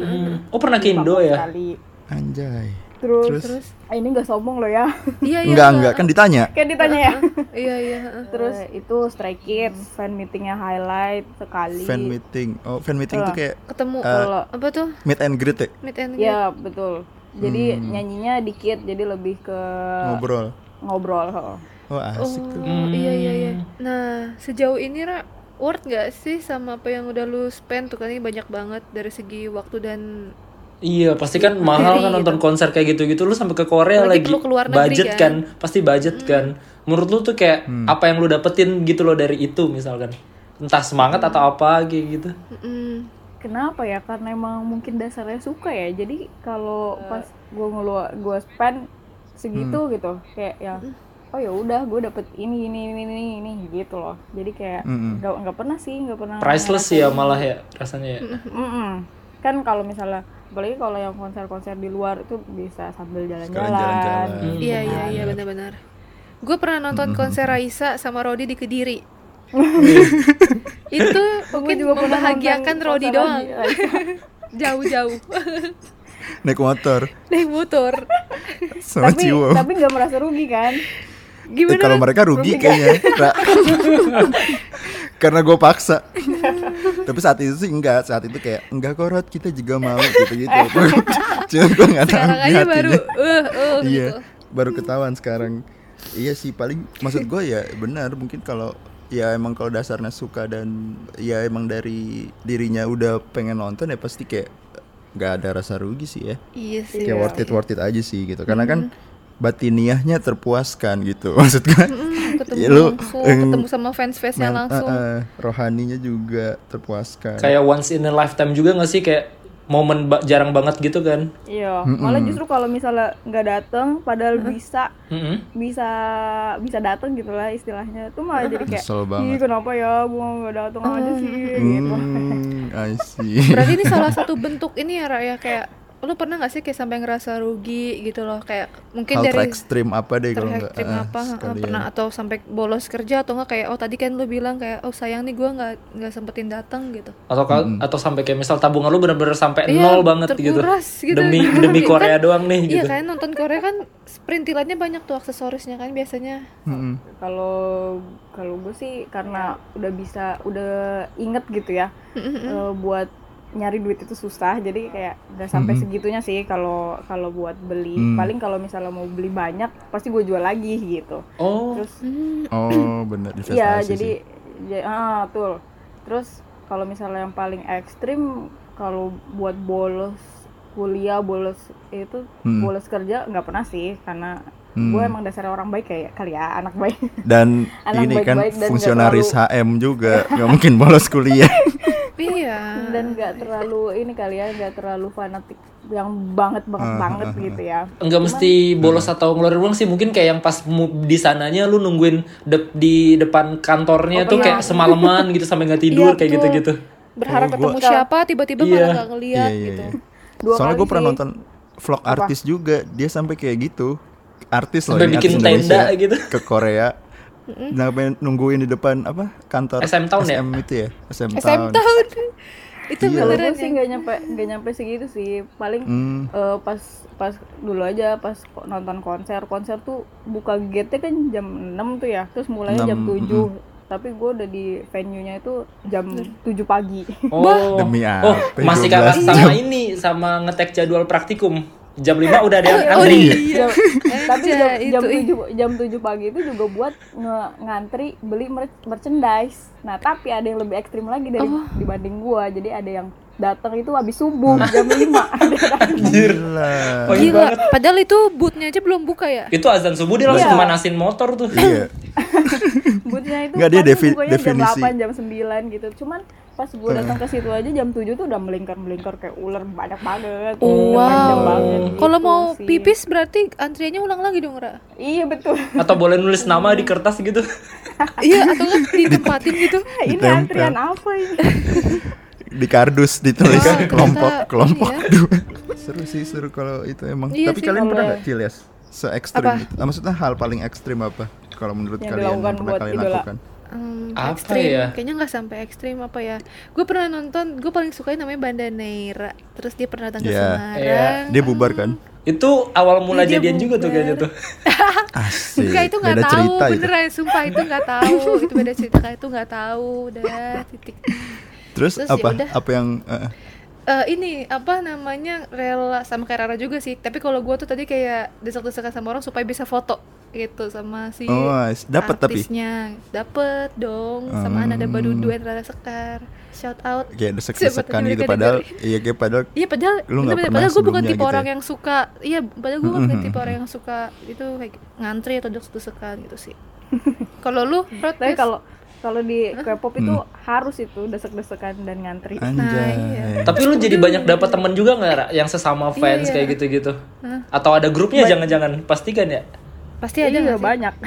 A: Oh pernah ke Indo
D: Papua
A: ya?
D: sekali.
C: Anjay.
D: Terus,
C: Terus?
D: Ah, ini nggak sombong loh ya.
B: Iya iya.
C: Enggak enggak kan ditanya.
D: Kayak ditanya ya.
B: Iya iya. heeh.
D: Terus itu Stray Kids, fan meetingnya highlight sekali.
C: Fan meeting. Oh fan meeting itu kayak
B: Ketemu
D: Kalau
B: apa tuh?
C: meet and greet ya?
B: Meet and greet.
D: ya betul. Jadi nyanyinya dikit, jadi lebih ke
C: Ngobrol.
D: ngobrol. heeh.
C: Oh asik tuh.
B: Oh iya iya iya. Nah sejauh ini Ra worth nggak sih sama apa yang udah lu spend tuh kan ini banyak banget dari segi waktu dan
A: Iya, pasti kan mahal kan nonton konser kayak gitu-gitu. Lu sampai ke Korea lagi
B: lu keluar negeri
A: budget
B: kan.
A: kan. pasti budget kan. Menurut lu tuh kayak apa yang lu dapetin gitu loh dari itu misalkan. Entah semangat atau apa kayak gitu.
B: Mm,
D: Kenapa ya? Karena emang mungkin dasarnya suka ya. Jadi kalau pas gue ngeluar gue spend segitu gitu, kayak ya oh ya udah gue dapet ini ini ini ini ini gitu loh. Jadi kayak
C: Mm-mm.
D: nggak nggak pernah sih nggak pernah.
A: Priceless ya malah ya rasanya ya.
D: Mm-mm. Kan kalau misalnya apalagi kalau yang konser-konser di luar itu bisa sambil jalan-jalan.
C: jalan-jalan.
A: Hmm.
B: Iya iya iya benar-benar. Gue pernah nonton konser Raisa sama Rodi di Kediri. itu mungkin
D: juga pernah
B: membahagiakan Rodi doang. Jauh-jauh.
C: Naik motor
B: Naik motor.
C: sama
D: tapi
C: Ciwo.
D: tapi nggak merasa rugi kan?
C: Eh,
B: Gimana?
C: kalau mereka rugi kayaknya. Ra. Karena gue paksa. Tapi saat itu sih enggak, saat itu kayak enggak korot kita juga mau gitu-gitu. Cuma gue nggak tahu
B: Sekarang aja baru uh uh
C: iya
B: gitu.
C: baru ketahuan sekarang. Iya sih paling maksud gue ya benar. Mungkin kalau ya emang kalau dasarnya suka dan ya emang dari dirinya udah pengen nonton ya pasti kayak nggak ada rasa rugi sih ya.
B: Iya sih.
C: kayak worth it worth it aja sih gitu. Karena kan batiniahnya terpuaskan gitu maksud gue
B: Ketemu
C: Ya, lu,
B: langsung,
C: eh,
B: ketemu sama fans-fansnya
C: men-
B: langsung.
C: eh, eh, rohaninya juga terpuaskan
A: Kayak once in a lifetime juga gak sih kayak momen ba- jarang banget gitu kan.
D: Iya, malah justru kalau misalnya nggak dateng, padahal bisa
A: Mm-mm.
D: bisa bisa dateng gitu lah istilahnya, itu malah jadi kayak, ih
C: banget.
D: kenapa ya gua nggak dateng aja sih, gitu.
C: hmm, I see
B: Berarti ini salah satu bentuk ini ya Ra ya kayak lu pernah gak sih kayak sampai ngerasa rugi gitu loh? Kayak mungkin
C: Hal
B: dari
C: ekstrim apa deh kalau nggak
B: terhektim
C: ah,
B: apa?
C: Sekalian.
B: pernah atau sampai bolos kerja atau enggak kayak oh tadi kan lu bilang kayak oh sayang nih gua nggak nggak sempetin datang gitu.
A: Atau ka- atau sampai kayak misal tabungan lu bener-bener sampai
B: Iya,
A: nol banget gitu.
B: terkuras gitu.
A: demi
B: Kan-
A: demi Korea
B: kan-
A: doang nih
B: iya
A: gitu.
B: kan nonton Korea kan perintilannya banyak tuh aksesorisnya kan biasanya.
D: Kalau kalau gue sih karena udah bisa udah inget gitu ya. Eh, buat nyari duit itu susah jadi kayak nggak sampai segitunya sih kalau kalau buat beli
C: Hmm.
D: paling kalau misalnya mau beli banyak pasti gue jual lagi gitu
A: oh
D: terus
C: Oh, benar investasi
D: Iya, jadi ja- ah betul. Terus kalau misalnya yang paling ekstrim kalau buat bolos kuliah, bolos itu
C: Hmm.
D: bolos kerja nggak pernah sih karena
C: Hmm.
D: gue emang dasarnya orang baik kayak kali ya anak baik.
C: dan
D: Anak
C: ini kan
D: baik-baik dan nggak
C: fungsionaris
D: terlalu-
C: HM juga nggak mungkin bolos kuliah
B: iya
D: dan nggak terlalu ini kali ya nggak terlalu fanatik yang banget banget
C: Ah,
D: banget
C: ah, ah.
D: gitu ya.
A: Enggak mesti bolos atau ngeluarin uang sih mungkin kayak yang pas di sananya lu nungguin de- di depan kantornya
D: Oh,
A: tuh
D: iya.
A: kayak semalaman gitu sampai nggak tidur
D: Iya,
A: kayak gitu-gitu.
B: berharap
C: Oh, gua-
B: ketemu siapa tiba-tiba
A: Iya.
B: malah nggak ngeliat
C: Iya, iya,
B: gitu
C: iya.
D: Dua
C: soalnya gue pernah nonton vlog artis juga dia sampai kayak gitu artis loh
A: Sampai
C: ini
A: bikin
C: artis Indonesia
A: tenda gitu.
C: ke Korea. Sampai nungguin di depan apa kantor?
A: SM Town ya?
C: SM itu ya? SM,
B: SM
C: Town.
B: Tahun itu
C: Iya.
D: Kalau
B: beneran
D: gue sih
B: ya.
D: nggak nyampe nggak nyampe segitu sih. Paling
C: Hmm.
D: eh, pas pas dulu aja pas nonton konser. Konser tuh buka gate kan jam 6 tuh ya. Terus mulainya jam
C: 6,
D: 7 tapi gue udah di venue nya itu jam 7 pagi.
A: Oh.
C: Demi
A: Oh,
C: apa,
A: masih
C: 12
A: kalah
C: jam.
A: sama ini sama ngetek jadwal praktikum. Jam 5 udah ada yang
B: Oh,
A: antri.
B: iya.
D: Jam- tapi jam, jam
B: itu,
D: 7 jam 7 pagi itu juga buat nge- ngantri beli mer- merchandise nah tapi ada yang lebih ekstrim lagi dari
B: Oh.
D: dibanding gua jadi ada yang datang itu habis subuh jam 5
A: Anjir.
C: Gila.
A: Pagi
B: Gila,
A: banget.
B: padahal itu bootnya aja belum buka ya
A: Itu azan subuh dia langsung
D: Iya.
A: manasin motor tuh.
C: Iya.
D: Bootnya itu
C: Nggak, dia defi- definisi.
D: jam 8, jam 9 gitu. Cuman pas gue datang ke situ aja jam 7 tuh udah melingkar-melingkar kayak ular banyak banget.
B: Wow.
D: Panjang banget gitu
B: Kalau mau
D: sih.
B: pipis berarti antriannya ulang lagi dong, Ra?
D: Iya betul.
A: Atau boleh nulis nama di kertas gitu.
B: iya, atau nggak ditempatin gitu.
D: ini
C: Ditempel.
D: antrian apa ini?
C: Di kardus ditulis
B: Oh,
C: kelompok
B: ternyata
C: kelompok
B: ini ya.
C: dua. Seru sih seru kalau itu emang.
B: Iya
C: Tapi
B: sih,
C: kalian pernah nggak Cilias? Se ekstrim
B: Apa?
C: itu. Ah, maksudnya hal paling ekstrim apa? Kalau menurut
D: Yang
C: kalian yang pernah kalian
D: idola.
C: lakukan?
B: Hmm,
A: Apa
B: ekstrim.
A: ya?
B: Kayaknya nggak sampai ekstrim apa ya. Gue pernah nonton, gue paling suka namanya Banda Neira. Terus dia pernah datang ke
C: Iya.
B: Semarang.
C: Dia bubar kan?
A: Itu awal mula
B: Iya, dia
A: jadian juga tuh
B: bubar.
A: kayaknya tuh.
C: Asik.
B: Enggak itu nggak tahu,
C: cerita itu.
B: beneran sumpah itu nggak tahu, itu beda cerita itu nggak tahu, udah titik.
C: Terus,
B: Terus
C: apa?
B: ya udah.
C: Apa yang eh,
B: Eh ini apa namanya rela sama kayak Rara juga sih. Tapi kalau gue tuh tadi kayak desak-desakan sama orang supaya bisa foto gitu sama si
C: Oh, dapat tapi
B: artisnya. Dapet dong sama Ananda
C: Hmm.
B: Badudu dan Rara Sekar. Shout out.
C: kayak desek-desekan
B: tahu
C: gitu padahal iya kayak padahal
B: Iya padahal
C: Lu nggak
B: bener-bener,
C: pernah
B: padahal gue bukan tipe
C: gitu
B: orang
C: ya?
B: yang suka iya padahal gue bukan
C: Mm-mm.
B: tipe orang yang suka itu kayak ngantri atau desek-desekan gitu sih. kalau lu Rod,
D: Tapi kalau kalau di K-pop itu harus itu desek-desekan dan ngantri.
C: anjay.
B: iya.
A: Tapi lu jadi banyak dapat temen juga nggak Ra? yang sesama fans
B: Iya.
A: kayak gitu-gitu? Atau ada grupnya jangan-jangan? Pastikan ya.
B: pasti ada
D: Iya
B: nggak
D: banyak.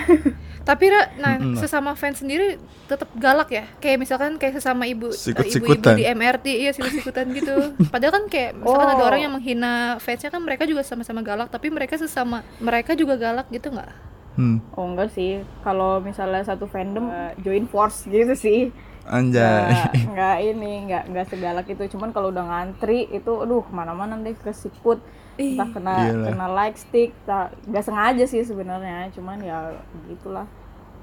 B: Tapi Ra, nah
C: Mm-mm.
B: sesama fans sendiri tetap galak ya. Kayak misalkan kayak sesama ibu eh, ibu-ibu
C: Sikut-sikutan.
B: di MRT iya sikut-sikutan gitu. Padahal kan kayak misalkan ada
D: Oh.
B: orang yang menghina fansnya kan mereka juga sama-sama galak, tapi mereka sesama mereka juga galak gitu nggak?
C: Hmm,
D: Oh enggak sih. Kalau misalnya satu fandom eh, join force gitu sih.
C: anjay.
D: Nggak, nggak ini, nggak nggak segalak itu. Cuman kalau udah ngantri itu, aduh mana-mana deh kesikut.
B: Ih,
D: Entah kena
C: Iyalah.
D: kena like stick, tak nggak sengaja sih sebenarnya. Cuman ya gitulah.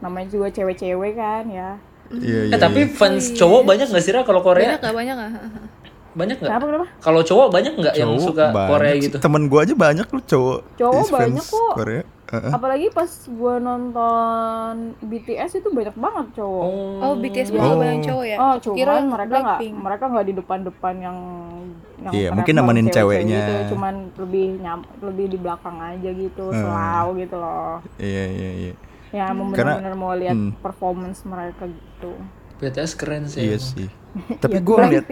D: Namanya juga cewek-cewek kan ya.
C: Iya, iya.
A: Eh tapi
C: iya.
A: fans cowok banyak nggak sih Ra kalau Korea?
B: Banyak nggak banyak nggak?
A: Banyak nggak?
D: Kenapa kenapa?
A: Kalau cowok banyak nggak yang
C: Cowok
A: suka
C: banyak
A: Korea gitu?
C: Temen gua aja banyak lu cowok.
D: Cowok banyak kok.
C: Korea. Heeh.
D: Apalagi pas gua nonton BTS itu banyak banget cowok.
B: Oh, BTS
C: Oh.
B: banyak banyak cowok ya?
D: Oh,
B: Kira
D: cuman mereka nggak
B: Blackpink.
D: mereka nggak di depan-depan yang yang
C: Iya,
D: teriak
C: mungkin nemenin
D: cewek-cewek
C: ceweknya.
D: gitu. cuman lebih nyam lebih di belakang aja gitu,
C: Hmm.
D: selau gitu loh.
C: Iya, iya, iya.
D: Ya, mau
C: Karena-
D: benar-benar mau lihat
C: hmm.
D: performance mereka gitu.
A: BTS keren sih.
C: Iya sih. Tapi
D: Ya,
C: gua ngeliat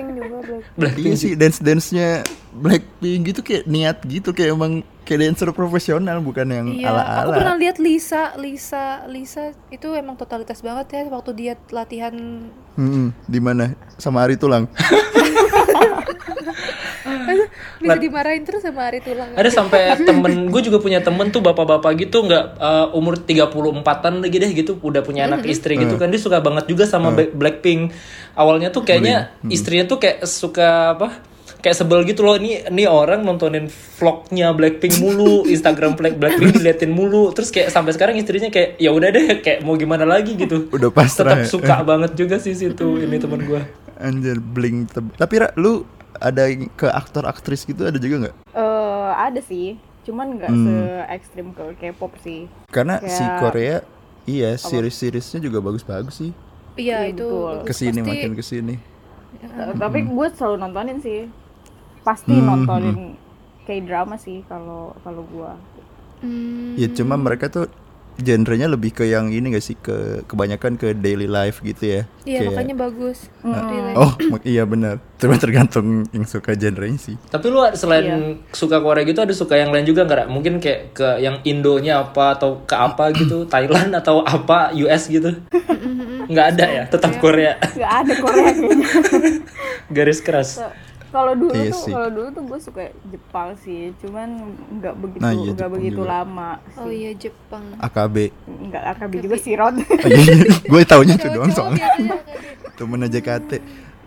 D: Blackpink.
C: Iya sih dance dance nya Blackpink gitu kayak niat gitu kayak emang kayak dancer profesional bukan yang
B: Iya,
C: ala
B: aku
C: ala.
B: pernah lihat Lisa, Lisa, Lisa itu emang totalitas banget ya waktu dia latihan
C: di mana sama Ari Tulang.
B: bisa dimarahin terus sama Ari Tulang?
A: ada sampai temen gue juga punya temen tuh bapak-bapak gitu nggak uh, umur 34-an lagi deh gitu udah punya anak istri gitu kan dia suka banget juga sama Black- Blackpink. Awalnya tuh kayaknya istrinya tuh kayak suka apa kayak sebel gitu loh ini ini orang nontonin vlognya Blackpink mulu Instagram Black Blackpink diliatin mulu. Terus kayak sampai sekarang istrinya kayak ya udah deh kayak mau gimana lagi gitu.
C: Udah pasrah
A: tetap
C: ya.
A: suka banget juga sih situ ini temen gue
C: Anjir bling teb- Tapi Ra, lu ada ke aktor aktris gitu ada juga nggak?
D: Eh, ada sih. Cuman nggak se ekstrim ke K-pop sih.
C: Karena
D: Kayak-
C: si Korea iya series-seriesnya juga bagus-bagus sih.
B: iya
D: Iya,
B: itu
D: betul.
B: Ke
C: sini
B: Pasti-
C: makin ke sini.
D: T- tapi gue selalu nontonin sih. Pasti
C: Hmm,
D: nontonin K-drama sih kalau kalau gue
B: Hmm,
C: Ya cuma mereka tuh genrenya lebih ke yang ini gak sih ke kebanyakan ke daily life gitu ya.
B: iya
C: Kayak-
B: makanya bagus Relate.
C: Oh mak- iya benar. Cuma tergantung yang suka genrenya sih.
A: Tapi lu selain suka Korea gitu ada suka yang lain juga nggak? Mungkin kayak ke yang Indonya apa atau ke apa gitu, Thailand atau apa US gitu? Nggak ada ya, tetap Korea.
D: nggak ada Korea
A: Garis keras.
D: Kalau dulu
C: Iya
D: tuh
C: sih.
D: kalau dulu tuh gue suka Jepang sih cuman nggak begitu
C: Nah, iya,
D: nggak begitu
C: juga.
D: lama
B: oh iya Jepang
C: AKB.
D: nggak AKB juga sih Rod
C: gue taunya itu doang soalnya.
B: AKB.
C: Temen JKT.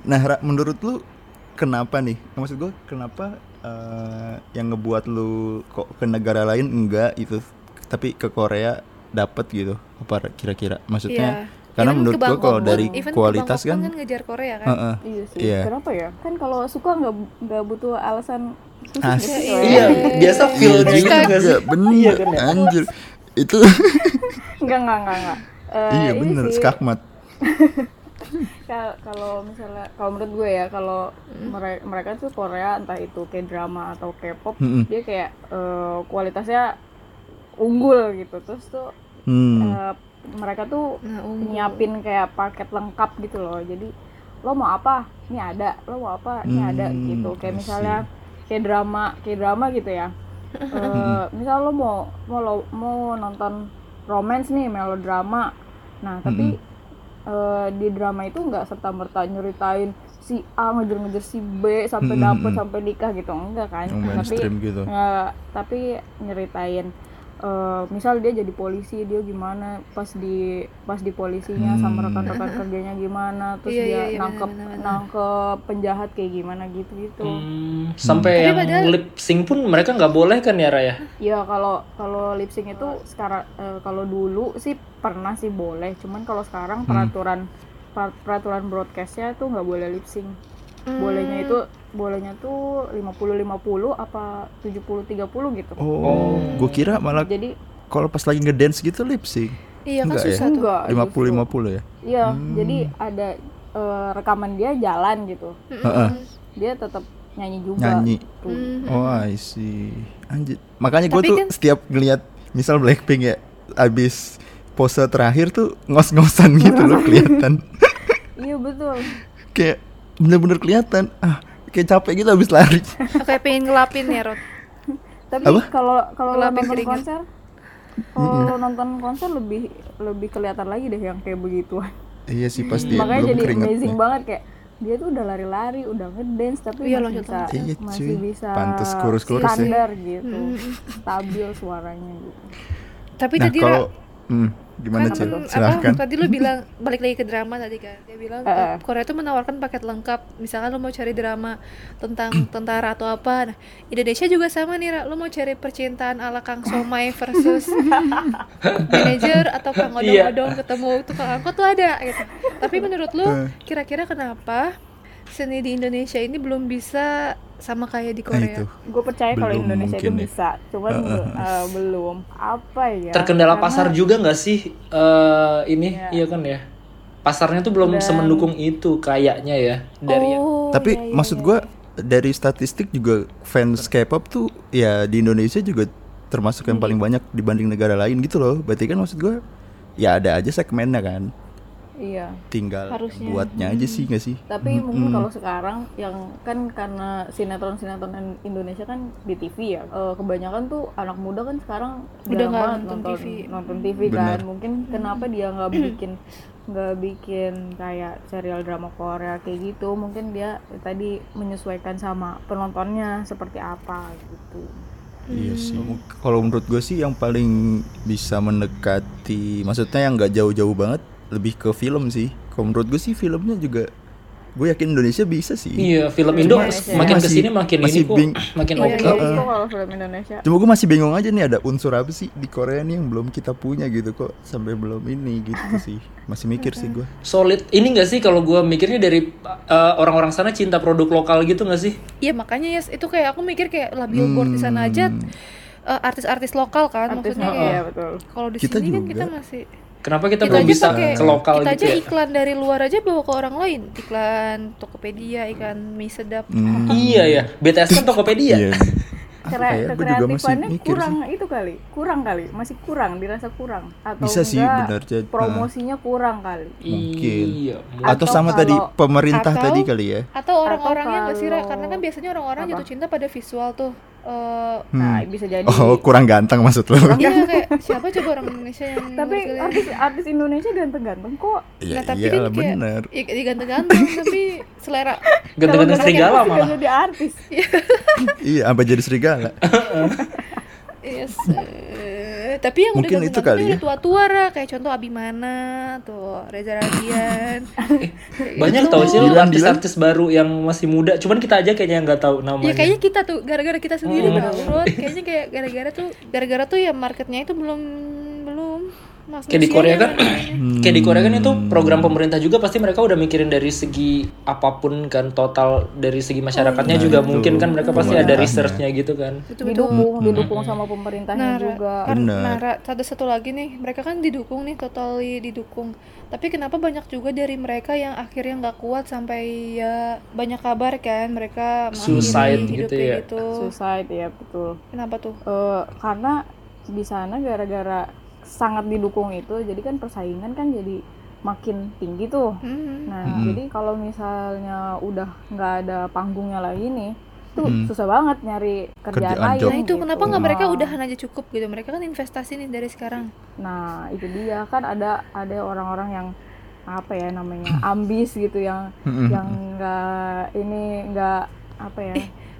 C: Nah, Ra, menurut lu kenapa nih? Maksud gue kenapa eh, yang ngebuat lu kok ke negara lain enggak itu tapi ke Korea dapat gitu? Apa kira-kira? Maksudnya
B: Iya.
C: Karena
B: Even
C: menurut gue kalau dari
B: even
C: kualitas kan,
B: kan ngejar Korea kan
C: Heeh.
D: iya sih
C: Iya.
D: kenapa ya kan kalau suka nggak nggak butuh alasan
C: Asik.
D: gitu
B: Iya,
D: ya.
A: Iya, biasa feel-nya gitu nggak sih?
C: Iya, bener
A: Iya kan ya?
C: anjir. Itu
D: nggak nggak nggak nggak Eh,
C: iya bener
D: sih,
C: skakmat.
D: Kal- kalau misalnya kalau menurut gue ya kalau mere- mereka tuh Korea entah itu kayak drama atau K-pop
C: Mm-mm.
D: dia kayak eh, kualitasnya unggul gitu terus tuh
C: Hmm.
D: eh, mereka tuh
B: nah
D: nyiapin kayak paket lengkap gitu loh. Jadi lo mau apa? Ini ada. Lo mau apa? Ini ada
C: Hmm,
D: gitu. Kayak misalnya kayak drama kayak drama gitu ya. Eh, misal lo mau mau lo mau nonton romance nih melodrama. Nah tapi eh, di drama itu nggak serta merta nyeritain si A ngejar-ngejar si B sampai
C: Hmm,
D: dapet
C: hmm.
D: sampai nikah gitu. Enggak kan. Tapi
C: gitu.
D: nggak tapi nyeritain eh, misal dia jadi polisi dia gimana? Pas di pas di polisinya sama
C: Hmm.
D: rekan-rekan kerjanya gimana? Terus
B: Iya,
D: dia
B: iya, iya,
D: nangkep
B: benar-benar.
D: nangkep penjahat kayak gimana gitu gitu
A: Hmm, sampai
B: Tapi
A: yang
B: padahal-
A: lip sync pun mereka nggak boleh kan ya Raya?
D: ya kalau kalau lip sync itu sekarang eh, kalau dulu sih pernah sih boleh. Cuman kalau sekarang peraturan per- peraturan broadcastnya tuh nggak boleh lip sync bolehnya itu bolehnya tuh 50 50 apa 70 30 gitu
C: Oh, gue kira malah
D: jadi
C: kalau pas lagi ngedance gitu lip sync.
B: iya kan
C: Enggak ya?
B: susah tuh
D: enggak
C: 50 50 ya.
D: Iya, jadi ada eh, rekaman dia jalan gitu.
C: Heeh.
D: Dia tetap nyanyi juga.
C: Nyanyi.
D: Tuh.
C: Oh, I see. Anjir. Makanya gue tuh
B: kan-
C: setiap ngeliat misal Blackpink ya abis pose terakhir tuh ngos-ngosan gitu loh kelihatan.
D: Iya betul.
C: kayak bener-bener kelihatan. Ah, kayak capek gitu abis lari.
B: kayak pengen ngelapin ya Rod
D: Tapi kalau kalau
B: Ngelapin
D: nonton
B: keringat.
D: konser, kalau nonton konser lebih lebih kelihatan lagi deh yang kayak begituan.
C: iya sih pasti
D: Makanya
C: belum
D: jadi amazing banget kayak dia tuh udah lari-lari, udah ngedance tapi
B: Iya,
D: masih bisa.
C: Iya,
D: masih
C: cuy.
D: bisa
C: Pantes kurus-kurus ya.
D: standar gitu, stabil suaranya gitu.
B: tapi
C: Nah,
B: tadi
C: kalau
B: Ra,
C: hmm, gimana
B: kan
C: Cil?
B: apa?
C: Silahkan.
B: tadi lu bilang balik lagi ke drama tadi kan dia bilang
D: eh,
B: Korea itu menawarkan paket lengkap. Misalkan lu mau cari drama tentang tentara atau apa. Nah Indonesia juga sama nih Ra. Lu mau cari percintaan ala Kang Somai versus manajer atau Kang. Odong-Odong ketemu tukang angkot tuh ada gitu. Tapi menurut lu kira-kira kenapa seni di Indonesia ini belum bisa sama kayak di
C: Nah,
B: Korea
C: itu.
D: Gue percaya kalau Indonesia itu
C: ya.
D: bisa, cuman eh, belum. Apa ya?
A: Terkendala
D: Karena-
A: pasar juga nggak sih eh, ini?
D: Iya.
A: Iya kan ya. Pasarnya tuh belum
D: Dan-
A: semendukung itu kayaknya ya dari
B: oh
C: Tapi
B: iya, iya,
C: maksud
B: iya.
C: gua dari statistik juga fans K-pop tuh ya di Indonesia juga termasuk yang paling banyak dibanding negara lain gitu loh. Berarti kan maksud gua ya ada aja segmennya kan.
D: Iya.
C: Tinggal
B: Harusnya.
C: buatnya aja sih nggak sih?
D: Tapi mungkin kalau sekarang yang kan karena sinetron-sinetron in- Indonesia kan di TV ya. eh, kebanyakan tuh anak muda kan sekarang
B: Udah nggak
D: banget
B: nonton
D: nonton
B: TV.
D: nonton TV
C: Benar.
D: kan. Mungkin kenapa dia nggak bikin nggak bikin kayak serial drama Korea kayak gitu mungkin dia tadi menyesuaikan sama penontonnya seperti apa gitu
C: Iya sih. Kalau menurut gue sih yang paling bisa mendekati, maksudnya yang nggak jauh-jauh banget, lebih ke film sih. Kalau menurut gue sih filmnya juga, gue yakin Indonesia bisa sih.
A: Iya, film Indo
D: Indonesia.
A: makin
C: Masih-
A: ke sini makin
C: masih
A: ini kok,
C: bing-
A: makin
D: iya
A: oke.
D: kok kalau film Indonesia
C: Cuma gue masih bingung aja nih ada unsur apa sih di Korea nih yang belum kita punya gitu kok sampai belum ini gitu sih. Masih mikir sih gue.
A: Solid. Ini gak sih kalau gua mikirnya dari uh, orang-orang sana cinta produk lokal gitu gak sih?
B: Iya makanya ya itu kayak aku mikir kayak lah billboard di sana aja
C: Hmm.
B: eh, artis-artis lokal kan
D: artis
B: maksudnya kayak
D: iya betul
B: kalau di
C: Kita
B: sini kan
C: juga.
B: kita masih
A: Kenapa kita,
B: kita
A: belum bisa
B: pakai
A: ke lokal
B: kita
A: gitu
B: aja
A: ya?
B: iklan dari luar aja bawa ke orang lain iklan Tokopedia iklan mie sedap
C: Hmm.
A: Iya ya, BTS kan Tokopedia.
C: Iya. Ya? Mikir
D: kurang
C: sih.
D: itu kali kurang kali masih kurang dirasa kurang atau
C: Bisa sih,
D: enggak
C: benar, Jad.
D: promosinya kurang kali
C: Mungkin.
A: Iya.
C: Atau
D: Atau
C: sama tadi
D: kalau-
C: pemerintah
B: atau-
C: tadi kali ya.
B: atau orang-orangnya nggak sih karena kan biasanya orang-orang jatuh cinta pada visual tuh Eh,
D: nah bisa jadi
C: Oh kurang ganteng maksud lo?
B: iya kayak siapa coba orang Indonesia yang
D: tapi artis artis Indonesia ganteng-ganteng kok
C: Iya
B: Nah, tapi
C: iya
B: kan kayak
C: bener.
B: ya, ya ganteng-ganteng tapi selera
A: Ganteng-ganteng serigala malah.
D: jadi artis
C: Iya apa jadi serigala?
B: Yes. eh, tapi yang
C: Mungkin
B: udah
C: itu kali
B: udah
C: ya.
B: tua-tua Ra. kayak contoh Abimana tuh Reza Radian
A: Banyak
B: Itu.
A: tau sih lu artis-artis baru yang masih muda. Cuman kita aja kayaknya nggak tahu namanya.
B: Ya kayaknya kita tuh gara-gara kita sendiri
A: Hmm.
B: Kayaknya kayak gara-gara tuh gara-gara tuh ya marketnya itu belum belum Mas
A: Kayak di Korea kan,
B: manusianya.
A: kayak di Korea kan itu program pemerintah juga pasti mereka udah mikirin dari segi apa pun kan total dari segi masyarakatnya
C: Nah,
A: juga
C: itu.
A: mungkin kan mereka pasti ada researchnya gitu kan.
B: Betul betul.
D: didukung didukung sama pemerintahnya
B: Nah,
D: juga
C: Benar.
B: nah, ada satu lagi nih, mereka kan didukung nih, totally didukung. Tapi kenapa banyak juga dari mereka yang akhirnya nggak kuat sampai ya banyak kabar kan mereka
A: Suicide gitu
B: hidupnya
A: ya.
B: gitu.
D: suicide ya betul
B: Kenapa tuh?
D: Eh, karena di sana gara-gara sangat didukung itu jadi kan persaingan kan jadi makin tinggi tuh
B: Hmm.
D: nah
C: Mm-mm.
D: jadi kalau misalnya udah nggak ada panggungnya lagi nih tuh
C: Mm.
D: susah banget nyari kerjaan,
C: Kerjaan
D: lain.
B: Nah itu
D: gitu.
B: kenapa nggak mereka
D: Nah,
B: udahan aja cukup gitu? Mereka kan investasi nih dari sekarang.
D: nah itu dia kan ada ada orang-orang yang apa ya namanya ambis gitu yang
C: Mm-mm.
D: yang nggak ini nggak apa ya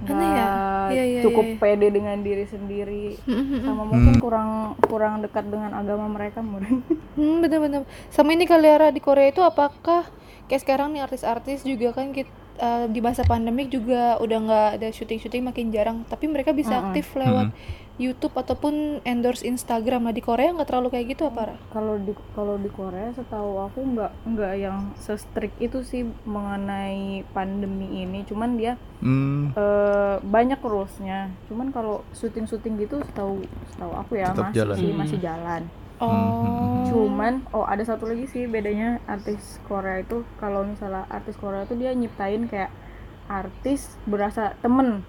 B: aneh ya?
D: nggak
B: Iya, iya,
D: cukup
B: iya.
D: pede dengan diri sendiri
B: Hmm,
D: sama mungkin kurang kurang dekat dengan agama mereka mungkin
B: Hmm, bener-bener. Sama ini Kaliara di Korea itu apakah kayak sekarang nih artis-artis juga kan kit- eh, di masa pandemik juga udah nggak ada syuting-syuting makin jarang, tapi mereka bisa
D: Mm-mm.
B: aktif lewat YouTube ataupun endorse Instagram. Nah di Korea nggak terlalu kayak gitu apa? Ra?
D: kalau di kalau di Korea setahu aku nggak nggak yang se-strict itu sih mengenai pandemi ini cuman dia
C: Hmm,
D: eh, banyak rulesnya cuman kalau syuting-syuting gitu setahu setahu aku ya
C: Tetap
D: masih
C: jalan.
D: sih
A: Hmm.
D: masih jalan
B: Oh.
D: cuman oh ada satu lagi sih bedanya artis Korea itu kalau misalnya artis Korea itu dia nyiptain kayak artis berasa temen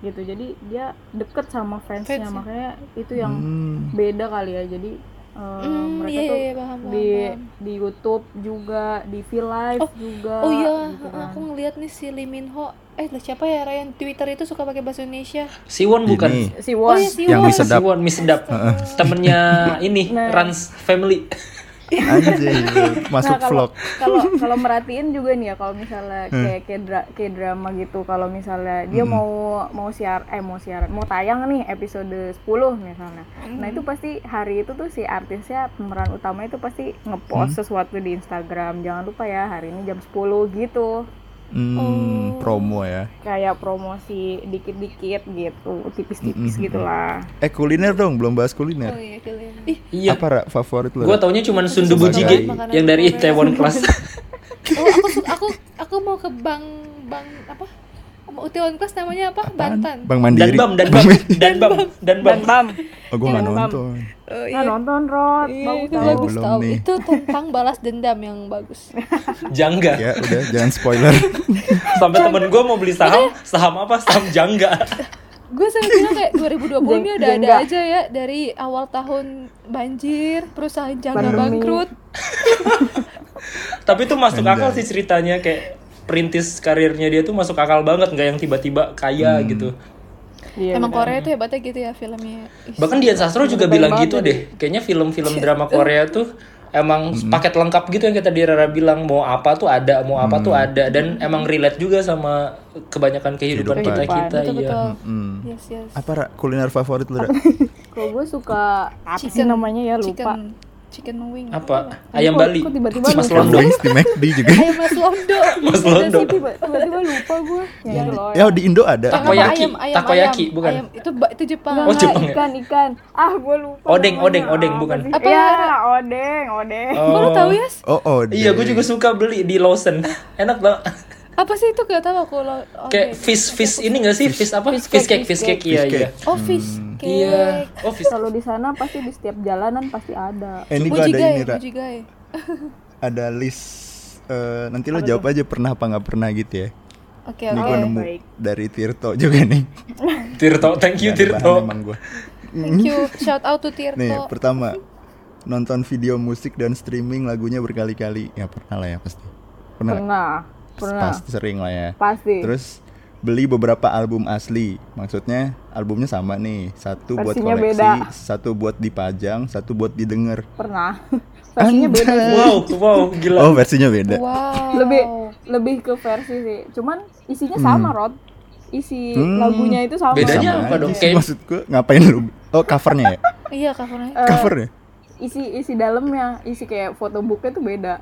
D: gitu jadi dia deket sama fansnya
B: Fansnya.
D: makanya itu yang
C: hmm.
D: beda kali ya jadi eh,
B: Hmm,
D: mereka
B: iya,
D: tuh
B: iya, iya, paham,
D: di
B: paham.
D: di YouTube juga di V Live juga
B: Oh iya,
D: gitu kan.
B: aku ngeliat nih si Lee Min Ho. Eh lah, siapa ya Ra, yang Twitter itu suka pakai bahasa Indonesia?
A: Siwon bukan?
C: Ini
D: si
B: Oh iya si
C: Yang sedap.
A: Siwon mie sedap. Temennya ini
D: Nah.
A: Rans Family.
C: anjir masuk
D: Nah, kalau
C: vlog.
D: kalau kalau merhatiin juga nih ya kalau misalnya
C: Hmm.
D: kayak kayak, dra- kayak drama gitu kalau misalnya dia
C: Hmm.
D: mau mau siar eh mau siaran mau tayang nih episode 10 misalnya nah
C: Hmm.
D: itu pasti hari itu tuh si artisnya pemeran utama itu pasti ngepost
C: Hmm.
D: sesuatu di Instagram jangan lupa ya hari ini jam 10 gitu
C: Hmm, promo ya.
D: kayak promosi dikit-dikit gitu tipis-tipis
C: Mm-mm.
D: gitulah
C: Eh kuliner dong, belum bahas
B: Oh
C: kuliner.
B: iya, kalian. Ih,
A: Iya.
C: Apa Ra, favorit lo?
A: Gue taunya cuma sundubu jjigae
B: makanan
A: yang dari. Taiwan Class.
B: oh aku aku aku mau ke Bang Bang apa? Mau Itaewon Class namanya apa?
C: Apaan?
B: Bantan.
C: Bang
A: dan
C: Mandiri.
A: bam, dan bam, dan bam, dan bam.
D: dan bam
C: Oh, gue nggak
D: Bang.
C: Nonton.
B: Oh,
D: nah nonton Rod
B: Iya,
D: bagus
B: itu
D: tau.
B: bagus
C: Belum
B: tau.
C: nih.
B: Itu tentang balas dendam yang bagus.
A: Jangga.
C: Ya udah, jangan spoiler.
A: Sampai temen gue mau beli saham, saham apa? Saham jangga.
B: Gue sampai bilang kayak 2020 ini ada ada aja ya dari awal tahun banjir, perusahaan jangga
D: Pandemi.
B: bangkrut.
A: Tapi itu masuk
C: Anjay.
A: akal sih ceritanya kayak perintis karirnya dia tuh masuk akal banget nggak yang tiba-tiba kaya gitu.
D: Iya,
B: Emang. Korea itu hebatnya gitu ya filmnya.
A: Bahkan Dian Sastro juga bilang gitu deh. Kayaknya film-film drama Korea tuh emang paket lengkap gitu yang kita di Rara bilang mau apa tuh ada mau apa tuh ada dan emang relate juga sama kebanyakan kehidupan kita
D: Kehidupan.
A: kita
B: betul
A: iya
B: betul
C: Hmm.
B: yes yes
C: Apa kuliner favorit lu?
D: Kalau gue suka apa sih namanya ya lupa.
B: chicken chicken wing
A: apa ayam
D: Kok-
A: Bali
D: kok tiba-tiba
A: Mas? Londo
C: di McD juga.
B: ayam mas londo
A: Mas Londo
D: tiba-tiba lupa gue. Yang itu loh.
C: Ya di Indo ada.
A: Takoyaki.
B: ayam, ayam,
A: Takoyaki,
B: ayam.
A: bukan?
B: ayam. itu itu Jepang
A: Oh, Jepang ya?
D: ikan ikan. Ah, gue lupa.
A: Odeng,
D: namanya.
A: odeng, odeng, bukan?
B: Apa?
D: Iya, odeng, odeng.
B: Kok lu tahu ya
C: Oh, oh.
A: iya gue juga suka beli di Lawson enak banget
B: apa sih itu gak tahu aku lo oh,
A: kayak fish fish ini gak sih fish apa
D: Fish
A: fish
D: cake,
A: cake fish
D: fish
A: cake iya iya
B: oh fish cake
A: iya oh fish
D: Kalau di sana pasti di setiap jalanan pasti ada.
C: Eh, ini gua ada ini, Ra. Ada list eh, nanti lo jawab aja pernah apa nggak pernah gitu ya.
B: oke
C: Ini
B: oke
C: gua nemu
D: baik.
C: dari Tirto juga nih.
A: Tirto thank you Tirto
C: emang gua.
B: thank you shout out to Tirto
C: Nih, pertama nonton video musik dan streaming lagunya berkali-kali. Ya pernah lah ya pasti. Pernah.
D: Pernah. Pernah.
C: Pasti sering lah ya.
D: Pasti.
C: Terus beli beberapa album asli. Maksudnya albumnya sama nih. Satu buat
D: Versinya
C: koleksi,
D: beda.
C: satu buat dipajang, satu buat didengar.
D: Pernah. Versinya beda sih.
A: wow wow gila
C: Oh, versinya beda.
B: wow
D: Lebih lebih ke versi sih. Cuman isinya sama, Rod. Isi
C: Hmm.
D: lagunya itu sama.
A: Bedanya
C: Sama
A: apa dong? Kayak-
C: Maksud gua ngapain lu? Oh, covernya ya?
B: iya covernya
C: covernya?
D: isi isi dalamnya, isi kayak fotobooknya tuh beda.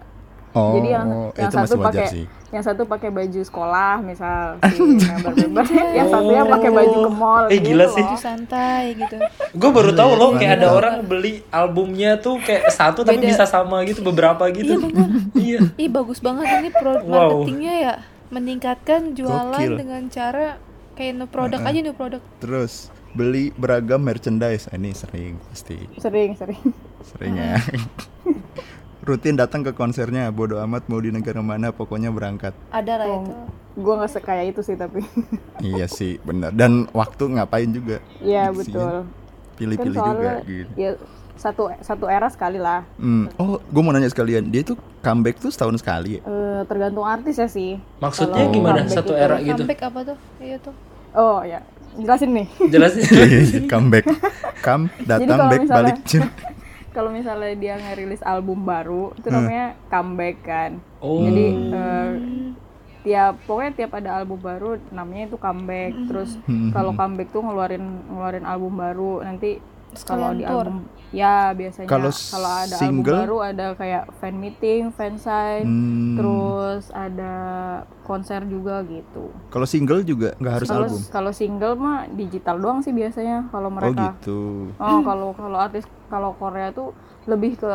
C: Oh,
D: Jadi yang yang
C: itu
D: satu pakai
C: sih.
D: yang satu pakai baju sekolah misal si member-member, yang satunya pakai baju ke mall.
A: Eh, gila
D: gitu
A: sih.
D: loh.
B: baju santai gitu
A: gue baru tahu loh kayak ada
B: Iya.
A: orang beli albumnya tuh kayak satu tapi
B: Beda.
A: bisa sama gitu beberapa gitu iya
B: ih bagus banget ini pro
A: Wow.
B: marketingnya ya meningkatkan jualan
C: Gokil.
B: dengan cara kayak new product aja new product
C: Terus beli beragam merchandise. Ah, ini sering pasti.
D: Sering, sering.
C: Sering ya. Rutin datang ke konsernya, bodo amat mau di negara mana pokoknya berangkat.
B: ada lah itu
D: Gue nggak sekaya itu sih tapi.
C: iya sih, benar. Dan waktu ngapain juga.
D: Iya
C: Gitu
D: betul.
C: Pilih-pilih
D: kan
C: juga gitu.
D: ya satu satu era sekali lah.
C: Hmm. Oh, gue mau nanya sekalian, dia tuh comeback tuh setahun sekali ya?
D: Eh, tergantung artis ya sih.
A: maksudnya
D: Kalau
A: gimana satu
D: itu-
A: era gitu
B: comeback apa tuh iya tuh
D: Oh ya, jelasin nih.
A: jelasin
C: comeback. Come, datang, back,
D: misalnya-
C: balik.
D: Kalau misalnya dia ngerilis album baru, itu
C: Hmm.
D: namanya comeback kan.
A: oh
D: Jadi eh, tiap pokoknya tiap ada album baru namanya itu comeback. Terus
C: Hmm.
D: kalau comeback tuh ngeluarin ngeluarin album baru nanti kalau di album ya biasanya
C: Kalau
D: ada
C: single?
D: album baru ada kayak fan meeting, fan sign,
C: Hmm.
D: terus ada konser juga gitu.
C: Kalau single juga nggak harus
D: Kalau
C: album.
D: kalau single mah digital doang sih biasanya kalau
C: Oh
D: mereka.
C: gitu.
D: Oh, kalau kalau artis kalau Korea tuh lebih ke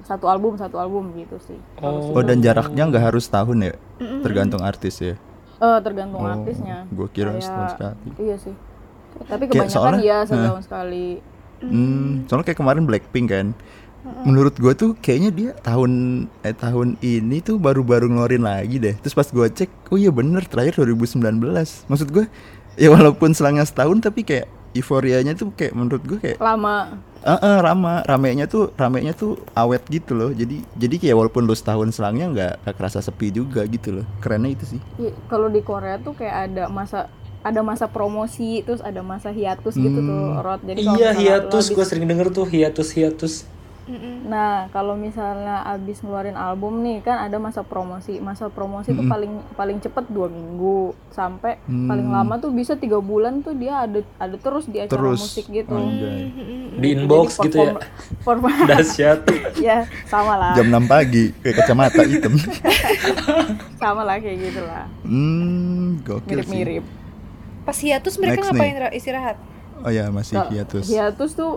D: satu album satu album gitu sih.
A: oh
C: Oh dan jaraknya nggak harus tahun ya? Tergantung artis ya.
D: Eh tergantung
C: Oh,
D: artisnya.
C: gua kira
D: Kayak-
C: setahun sekali.
D: Iya sih. Tapi
C: Kayak
D: kebanyakan
C: soalnya-
D: iya setahun sekali.
C: Hmm, soalnya kayak kemarin Blackpink kan. Menurut gua tuh kayaknya dia tahun eh tahun ini tuh baru-baru ngeluarin lagi deh. Terus pas gua cek, oh iya bener terakhir 2019. Maksud gua ya walaupun selangnya setahun tapi kayak euforianya tuh kayak menurut gua kayak
D: Lama.
C: eh eh, rama ramenya tuh ramenya tuh awet gitu loh. Jadi jadi kayak walaupun lu setahun selangnya nggak nggak kerasa sepi juga gitu loh. Kerennya itu sih.
D: Iya, kalau di Korea tuh kayak ada masa ada masa promosi terus ada masa hiatus gitu tuh Rod. Jadi kalau
A: iya hiatus gue sering denger tuh hiatus hiatus
D: Nah, kalau misalnya abis ngeluarin album nih kan ada masa promosi. Masa promosi tuh paling paling cepet dua minggu sampai
C: Hmm.
D: paling lama tuh bisa tiga bulan tuh dia ada ada terus di acara
C: Terus
D: musik gitu.
C: anjay.
A: di inbox gitu ya
D: perform,
A: dahsyat
D: ya sama lah,
C: Jam 6 pagi kayak kacamata hitam.
D: sama lah kayak gitu lah,
C: Hmm, gokil sih.
B: Pas hiatus mereka
C: Next
B: ngapain
C: nih.
B: Ra? istirahat
C: Oh ya masih
D: Kalau
C: hiatus.
D: Hiatus tuh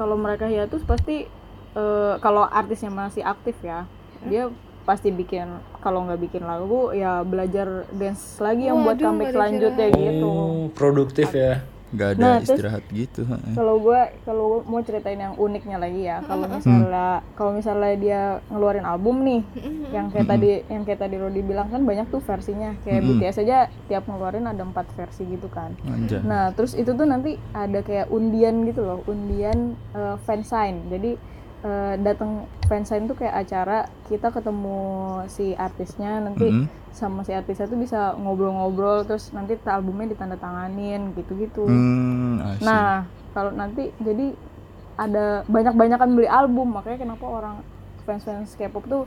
D: kalau mereka hiatus pasti eh, kalau artisnya masih aktif ya, dia pasti bikin kalau nggak bikin lagu ya belajar dance lagi yang buat
B: Waduh,
D: comeback selanjutnya gitu.
A: oh produktif ya
C: Gak ada
D: Nah, terus-
C: istirahat gitu. heeh.
D: Kalau gue kalau mau ceritain yang uniknya lagi ya, kalau misalnya kalau misalnya dia ngeluarin album nih, yang kayak tadi yang kayak tadi Rodi bilang kan banyak tuh versinya, kayak BTS aja tiap ngeluarin ada empat versi gitu kan.
C: Anjay.
D: Nah, terus itu tuh nanti ada kayak undian gitu loh, undian eh, fansign. Jadi eh, datang fansign tuh kayak acara kita ketemu si artisnya nanti
C: Mhm.
D: sama si artisnya tuh bisa ngobrol-ngobrol terus nanti albumnya ditandatanganin gitu-gitu.
C: Hmm, see.
D: Nah, kalau nanti jadi ada banyak-banyakan beli album, makanya kenapa orang fans-fans K-pop tuh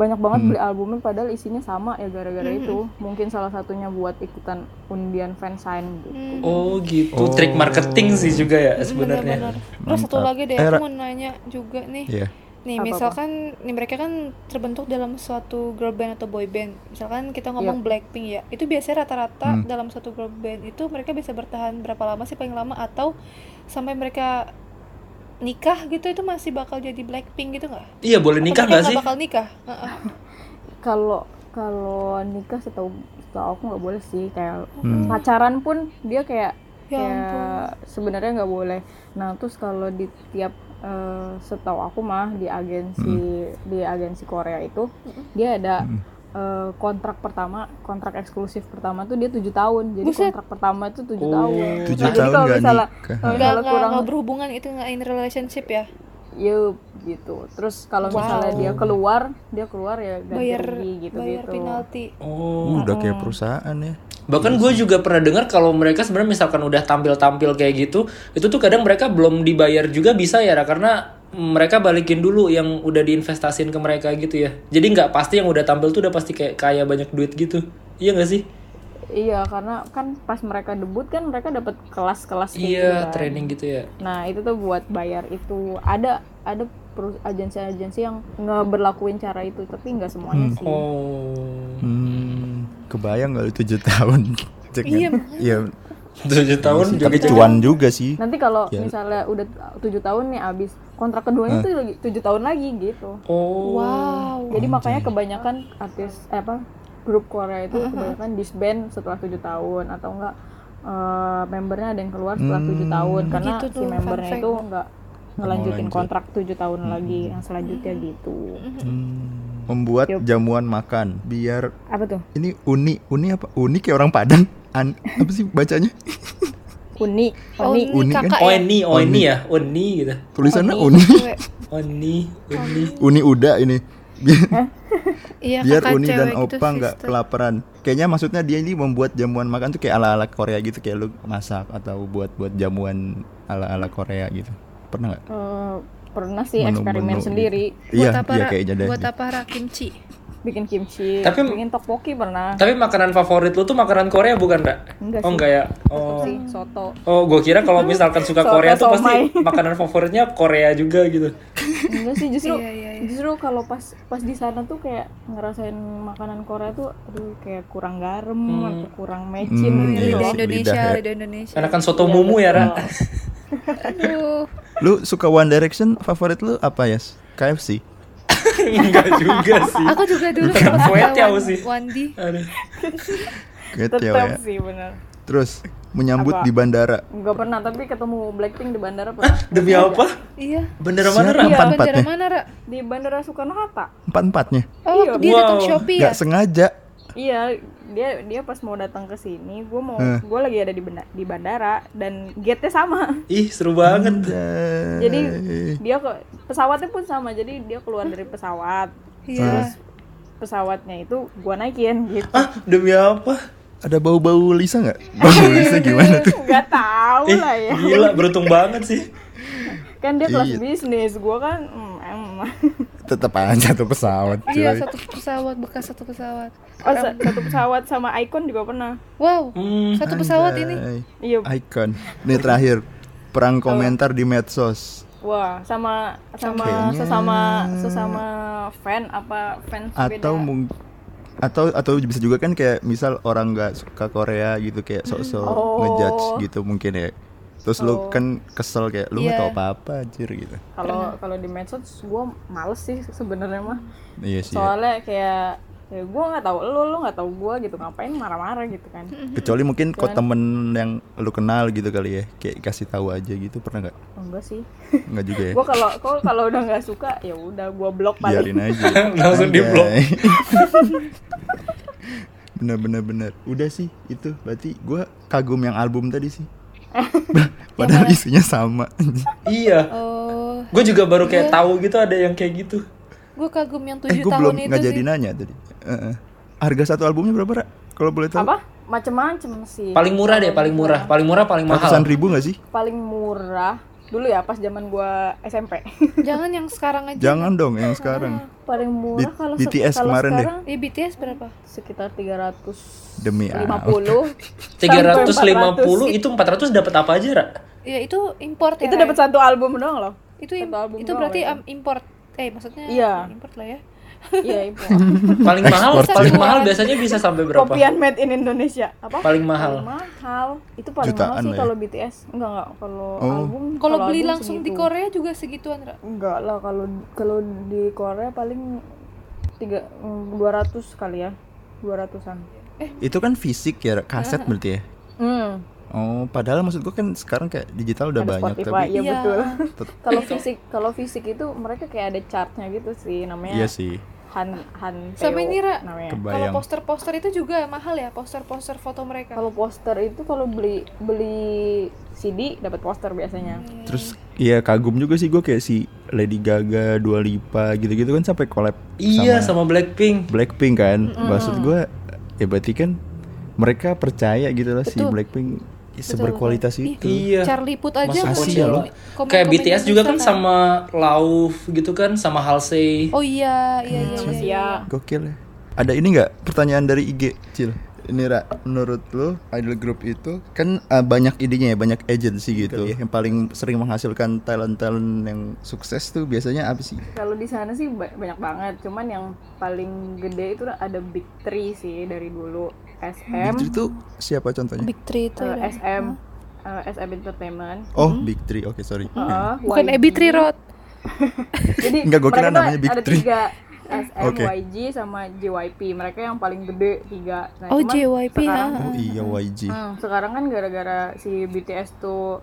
D: banyak banget beli albumnya padahal isinya sama ya gara-gara itu. Mungkin salah satunya buat ikutan undian fansign gitu.
A: Oh gitu, trik marketing sih juga ya sebenarnya.
B: Terus satu lagi deh,
C: Eh,
B: aku mau nanya juga nih.
C: Iya.
B: Nih,
D: Apa-apa?
B: misalkan nih mereka kan terbentuk dalam suatu girl band atau boy band. Misalkan kita ngomong Blackpink ya, itu biasanya rata-rata dalam suatu girl band itu mereka bisa bertahan berapa lama sih paling lama? Atau sampai mereka nikah gitu itu masih bakal jadi Blackpink gitu nggak?
A: Iya boleh nikah nggak sih?
B: bakal nikah? Heeh.
D: kalau kalau nikah setahu setahu aku nggak boleh sih kayak
C: Hmm.
D: pacaran pun dia kayak
B: Ya
D: kayak sebenarnya nggak boleh nah terus kalau di tiap eh, setahu aku mah di agensi di agensi Korea itu dia ada eh, kontrak pertama kontrak eksklusif pertama tuh dia tujuh tahun jadi
B: Buset.
D: kontrak pertama itu tujuh
A: Oh.
D: tahun
C: Tujuh
D: Nah, jadi
C: tahun
D: kalau misalnya
C: nikah.
D: kalau
B: Nggak
D: misalnya
B: nggak
D: kurang
B: nggak berhubungan itu nggak in relationship ya?
D: Yup, gitu. Terus kalau misalnya dia keluar, dia keluar ya ganti
B: Bayar
D: rugi gitu
B: bayar
D: gitu.
B: penalti.
A: Oh.
C: Udah kayak perusahaan ya.
A: Bahkan gue juga pernah dengar kalau mereka sebenarnya misalkan udah tampil-tampil kayak gitu, itu tuh kadang mereka belum dibayar juga bisa ya, karena mereka balikin dulu yang udah diinvestasiin ke mereka gitu ya. Jadi nggak pasti yang udah tampil tuh udah pasti kayak kaya banyak duit gitu. Iya nggak sih?
D: Iya, karena kan pas mereka debut kan mereka dapat kelas-kelas kayak gitu
A: Iya,
D: kan.
A: training gitu ya.
D: Nah, itu tuh buat bayar itu ada ada agensi-agensi yang nggak berlakuin cara itu, tapi nggak semuanya sih.
A: Oh.
C: Hmm, kebayang nggak lu tujuh tahun? Cek
B: Iya?
C: Iya.
A: Tujuh tahun
C: Tapi
A: juga
C: cuan juga sih.
D: Nanti kalau
C: Ya.
D: misalnya udah tujuh tahun nih abis kontrak keduanya tuh lagi tujuh tahun lagi gitu.
A: Oh.
B: Wow.
D: Jadi makanya kebanyakan artis eh, apa grup Korea itu kebanyakan disband setelah tujuh tahun atau enggak eh, membernya ada yang keluar setelah tujuh tahun karena
B: Gitu
D: si
B: tuh, fun
D: membernya
B: fact.
D: itu enggak ngelanjutin
C: lanjut.
D: kontrak tujuh tahun lagi yang selanjutnya gitu.
C: Hmm, membuat
D: Yup.
C: jamuan makan biar
D: Apa tuh?
C: ini uni uni apa uni kayak orang Padang An, apa sih bacanya
D: Uni,
B: Oh,
D: uni.
C: Uni kan?
B: kakak
A: Oh
B: ya?
A: ini, oh ini ya, Oni gitu.
C: tulisannya
D: Uni.
C: uni.
A: Oni, Oni.
C: uni udah ini biar,
B: Iya,
C: biar
B: kakak
C: uni dan
B: gitu,
C: opa nggak
B: sister.
C: kelaparan kayaknya maksudnya dia ini membuat jamuan makan tuh kayak ala ala Korea gitu kayak lu masak atau buat buat jamuan ala ala Korea gitu pernah nggak
D: Eh, pernah sih
C: Menu-menu
D: eksperimen
C: gitu.
D: sendiri
C: iya
B: buat apa
C: iya kayaknya deh
B: buat apa Ra?
D: Bikin kimchi,
A: Tapi-
D: bikin tteokbokki pernah.
A: Tapi makanan favorit lu tuh makanan Korea bukan, Kak?
D: Enggak
A: Oh enggak ya? Oh.
D: sih soto.
A: Oh, gue kira kalau misalkan suka
D: Soto
A: Korea tuh pasti
D: somai.
A: makanan favoritnya Korea juga gitu.
D: Enggak sih justru
B: Iya, iya, iya.
D: justru kalau pas pas di sana tuh kayak ngerasain makanan Korea tuh aduh kayak kurang garam atau kurang mecin
C: Hmm,
D: gitu
C: iya
B: lidah Indonesia
C: lidah ya.
B: lidah Indonesia
A: Karena kan soto mumu ya, Ra.
B: aduh
C: lu suka One Direction favorit lu apa ya KFC
A: Enggak juga sih.
B: aku juga dulu suka
A: kue tiaw
B: Wan-
A: sih.
B: Wandi
A: Aduh.
D: tetap
C: ya
D: sih benar
C: terus menyambut
D: Apa?
C: di bandara
D: nggak pernah tapi ketemu Blackpink di bandara pernah
A: Demi apa?
B: iya
A: Bendera mana,
C: Siapa?
A: Ra?
B: iya
C: Empat-empatnya.
B: bandara mana Ra?
D: di bandara Soekarno Hatta
C: empat empatnya
B: oh
D: Iya.
B: dia datang
A: Wow.
B: Shopee ya
C: nggak sengaja
D: iya dia dia pas mau datang ke sini gue mau
C: Hmm.
D: gue lagi ada di benda, di bandara dan gate-nya sama
A: Ih, seru banget.
D: jadi dia ke pesawatnya pun sama jadi dia keluar dari pesawat
B: iya
D: pesawatnya itu gue naikin gitu
A: Ah, demi apa?
C: ada bau-bau Lisa nggak bau Lisa gimana tuh
D: nggak tahu
A: Ih,
D: lah ya
A: gila, beruntung banget sih.
D: kan dia kelas
C: Iya.
D: bisnis gue kan em.
C: tetap aja tuh pesawat
B: iya satu pesawat bekas satu pesawat.
D: Oh sa- satu pesawat sama Icon juga pernah.
B: Wow
A: Hmm.
B: satu pesawat ini.
C: Anjay.
D: iya.
C: Icon. Ini terakhir perang komentar di medsos.
D: Wah sama sama
C: Kayaknya-
D: sesama sesama fan apa fans
C: atau
D: beda
C: mung atau atau bisa juga kan kayak misal orang nggak suka Korea gitu kayak sok-sok
D: Oh.
C: ngejudge gitu mungkin ya terus lu kan kesel kayak lu nggak
B: Iya.
C: tahu apa-apa anjir gitu.
D: Kalau kalau di medsos gue males sih sebenarnya mah.
C: Iya sih ya.
D: soalnya kayak ya gue nggak tahu lu lu nggak tahu gue gitu ngapain marah-marah gitu kan.
C: Kecuali mungkin kok temen yang lu kenal gitu kali ya kayak kasih tahu aja gitu pernah nggak?
D: Enggak sih.
C: Nggak juga ya?
D: Gue kalau kalau kalau udah nggak suka ya udah gue blok paling.
C: Biarin aja.
A: Langsung
C: Anjay.
A: di-block.
C: bener bener bener. Udah sih itu. Berarti gua kagum yang album tadi sih padahal isinya sama
A: Iya.
B: oh
A: Gue juga baru kayak tahu gitu ada yang kayak gitu.
B: gue kagum yang
C: eh
B: tujuh
C: gua
B: tahun
C: belum
B: itu sih
C: jadi nanya tadi Heeh. harga satu albumnya berapa Ra? kalau boleh tahu
D: apa macem-macem sih
A: Paling murah deh, paling murah. Paling murah, paling
C: ratusan
A: mahal.
C: ribu nggak sih
D: paling murah dulu ya pas zaman gua SMP
B: Jangan yang sekarang aja.
C: Jangan dong yang sekarang.
D: paling murah
C: B-
D: kalau
C: BTS
D: kalau
C: kemarin deh.
D: sekarang
B: Eh BTS berapa?
D: sekitar 350
C: Demi apa?
A: 350 itu 400 dapat apa aja, Ra?
B: Ya itu import ya.
D: itu dapat
B: Ray?
D: satu album doang loh
B: itu
D: satu album
B: itu berarti um, import. Eh maksudnya
D: Iya.
B: import lah ya.
D: Iya itu
A: Paling mahal,
C: Ekspor.
A: paling mahal biasanya bisa sampai berapa?
D: kopian made in Indonesia apa
A: Paling mahal.
D: Paling mahal itu paling
C: Jutaan
D: mahal sih
C: ya.
D: kalau BTS enggak enggak kalau
C: Oh.
D: album
B: Kalau beli
D: album
B: langsung di
D: segitu.
B: Korea juga segituan, Ra.
D: enggak lah kalau kalau di Korea paling tiga dua ratus kali ya dua ratusan
C: Itu kan fisik ya, kaset berarti ya.
D: hmm.
C: Oh, padahal maksud gua kan sekarang kayak digital udah
D: ada
C: banyak
D: Spotify
C: tapi
D: iya
B: Iya.
D: betul kalau fisik kalau fisik itu mereka kayak ada chartnya gitu sih namanya
C: iya sih.
D: Han Han
B: Sama
D: Teo
B: ini, Ra.
D: namanya
B: Kalau poster-poster itu juga mahal ya, poster-poster foto mereka.
D: kalau poster itu kalau beli beli CD dapat poster biasanya
C: Terus iya kagum juga sih gua kayak si Lady Gaga, Dua Lipa gitu-gitu kan sampai collab
A: Iya,
C: sama
A: sama Blackpink.
C: Blackpink kan. Maksud gua ya berarti kan mereka percaya gitu loh si. Blackpink seberkualitas
B: betul.
C: itu.
A: Iya.
B: Charlie Put aja
A: Masuk
B: muncul
C: Asia loh.
B: komen-
A: Kayak
B: komen
A: BTS juga kan sama Lauf gitu kan, sama Halsey.
B: Oh iya, iya iya iya.
D: Asia
C: Gokil ya. Ada ini nggak pertanyaan dari IG, Cil? Ini Ra, menurut lo idol group itu kan uh, banyak idenya ya, banyak agency gitu. Yang paling sering menghasilkan talent-talent yang sukses tuh biasanya apa sih?
D: kalau di sana sih ba- banyak banget cuman yang paling gede itu ada Big Three sih dari dulu SM
C: Big Three itu siapa contohnya?
B: Big Three itu. ya.
D: SM eh, SM Entertainment
C: Oh, Big Three. Oke, sorry.
D: Heeh,
B: Bukan
D: YG.
B: Ebi Three Rod.
D: Jadi
C: Enggak, gua kira namanya Big
D: ada
C: Three.
D: tiga SM,
C: Oke.
D: YG sama JYP. Mereka yang paling gede tiga. Nah,
B: Oh JYP
D: sekarang,
B: ha.
C: Oh iya YG.
D: Hmm, sekarang kan gara-gara si BTS tuh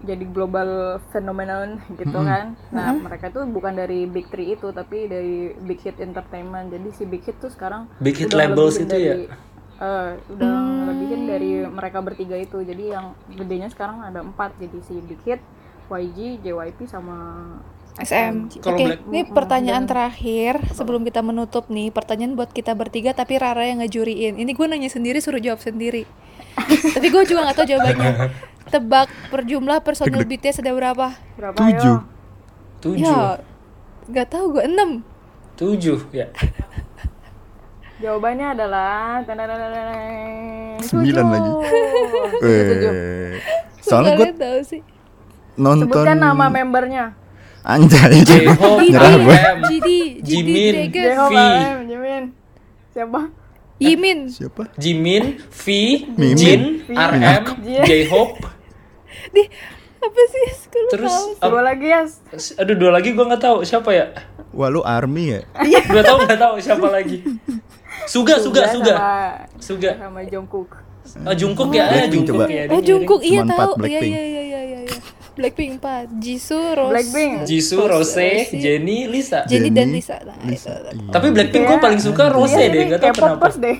D: jadi global phenomenon gitu kan. Nah, mereka tuh bukan dari Big Three itu tapi dari Big Hit Entertainment. Jadi si Big Hit tuh sekarang
A: Big Hit Labels itu
D: dari,
A: ya?
D: Eh, udah ngelebihin dari mereka bertiga itu. Jadi yang gedenya sekarang ada empat. Jadi si Big Hit, YG, JYP sama
B: SM. Oke,
A: Black-
B: ini pertanyaan terakhir sebelum kita menutup nih. Pertanyaan buat kita bertiga tapi Rara yang ngejuriin. Ini gue nanya sendiri suruh jawab sendiri. tapi gue juga nggak tahu jawabannya. Tebak per jumlah personil BTS ada berapa?
D: Berapa
C: Tujuh.
D: ayo?
A: Tujuh.
B: Ya, nggak tahu gue enam.
A: Tujuh, ya.
D: Jawabannya adalah
C: Sembilan lagi. Eh, soalnya gue
B: tahu sih.
C: nonton
D: Sebutkan nama membernya.
C: Anjay.
A: J-Hope,
C: Nyerah gue.
B: GD
A: Jimin. V.
D: Jimin. Siapa?
B: Yimin.
C: Siapa?
A: Jimin, V. Jin, RM. J-Hope.
B: Di apa sih? Gue
A: Terus,
B: tahu.
D: Dua lagi ya.
A: aduh dua lagi gue nggak tahu siapa ya.
C: Wah lu army ya?
A: Nggak tahu nggak tahu siapa lagi. Suga, Suga, Suga.
D: Sama,
A: Suga.
D: sama Jungkook.
A: Oh, Jungkook ya, eh, Jungkook
C: coba.
A: ya.
B: Oh Jungkook iya tahu. Iya iya iya iya iya. iya. Blackpink 4. Jisoo, Rose.
D: Blackpink.
A: Jisoo, Rose, Jennie, Lisa.
B: Jennie dan Lisa. Nah,
C: Lisa.
B: itu.
C: Iya.
A: Tapi Blackpink gue paling suka Rose
D: Iya,
A: deh, tahu
D: K-popers
A: kenapa.
D: deh.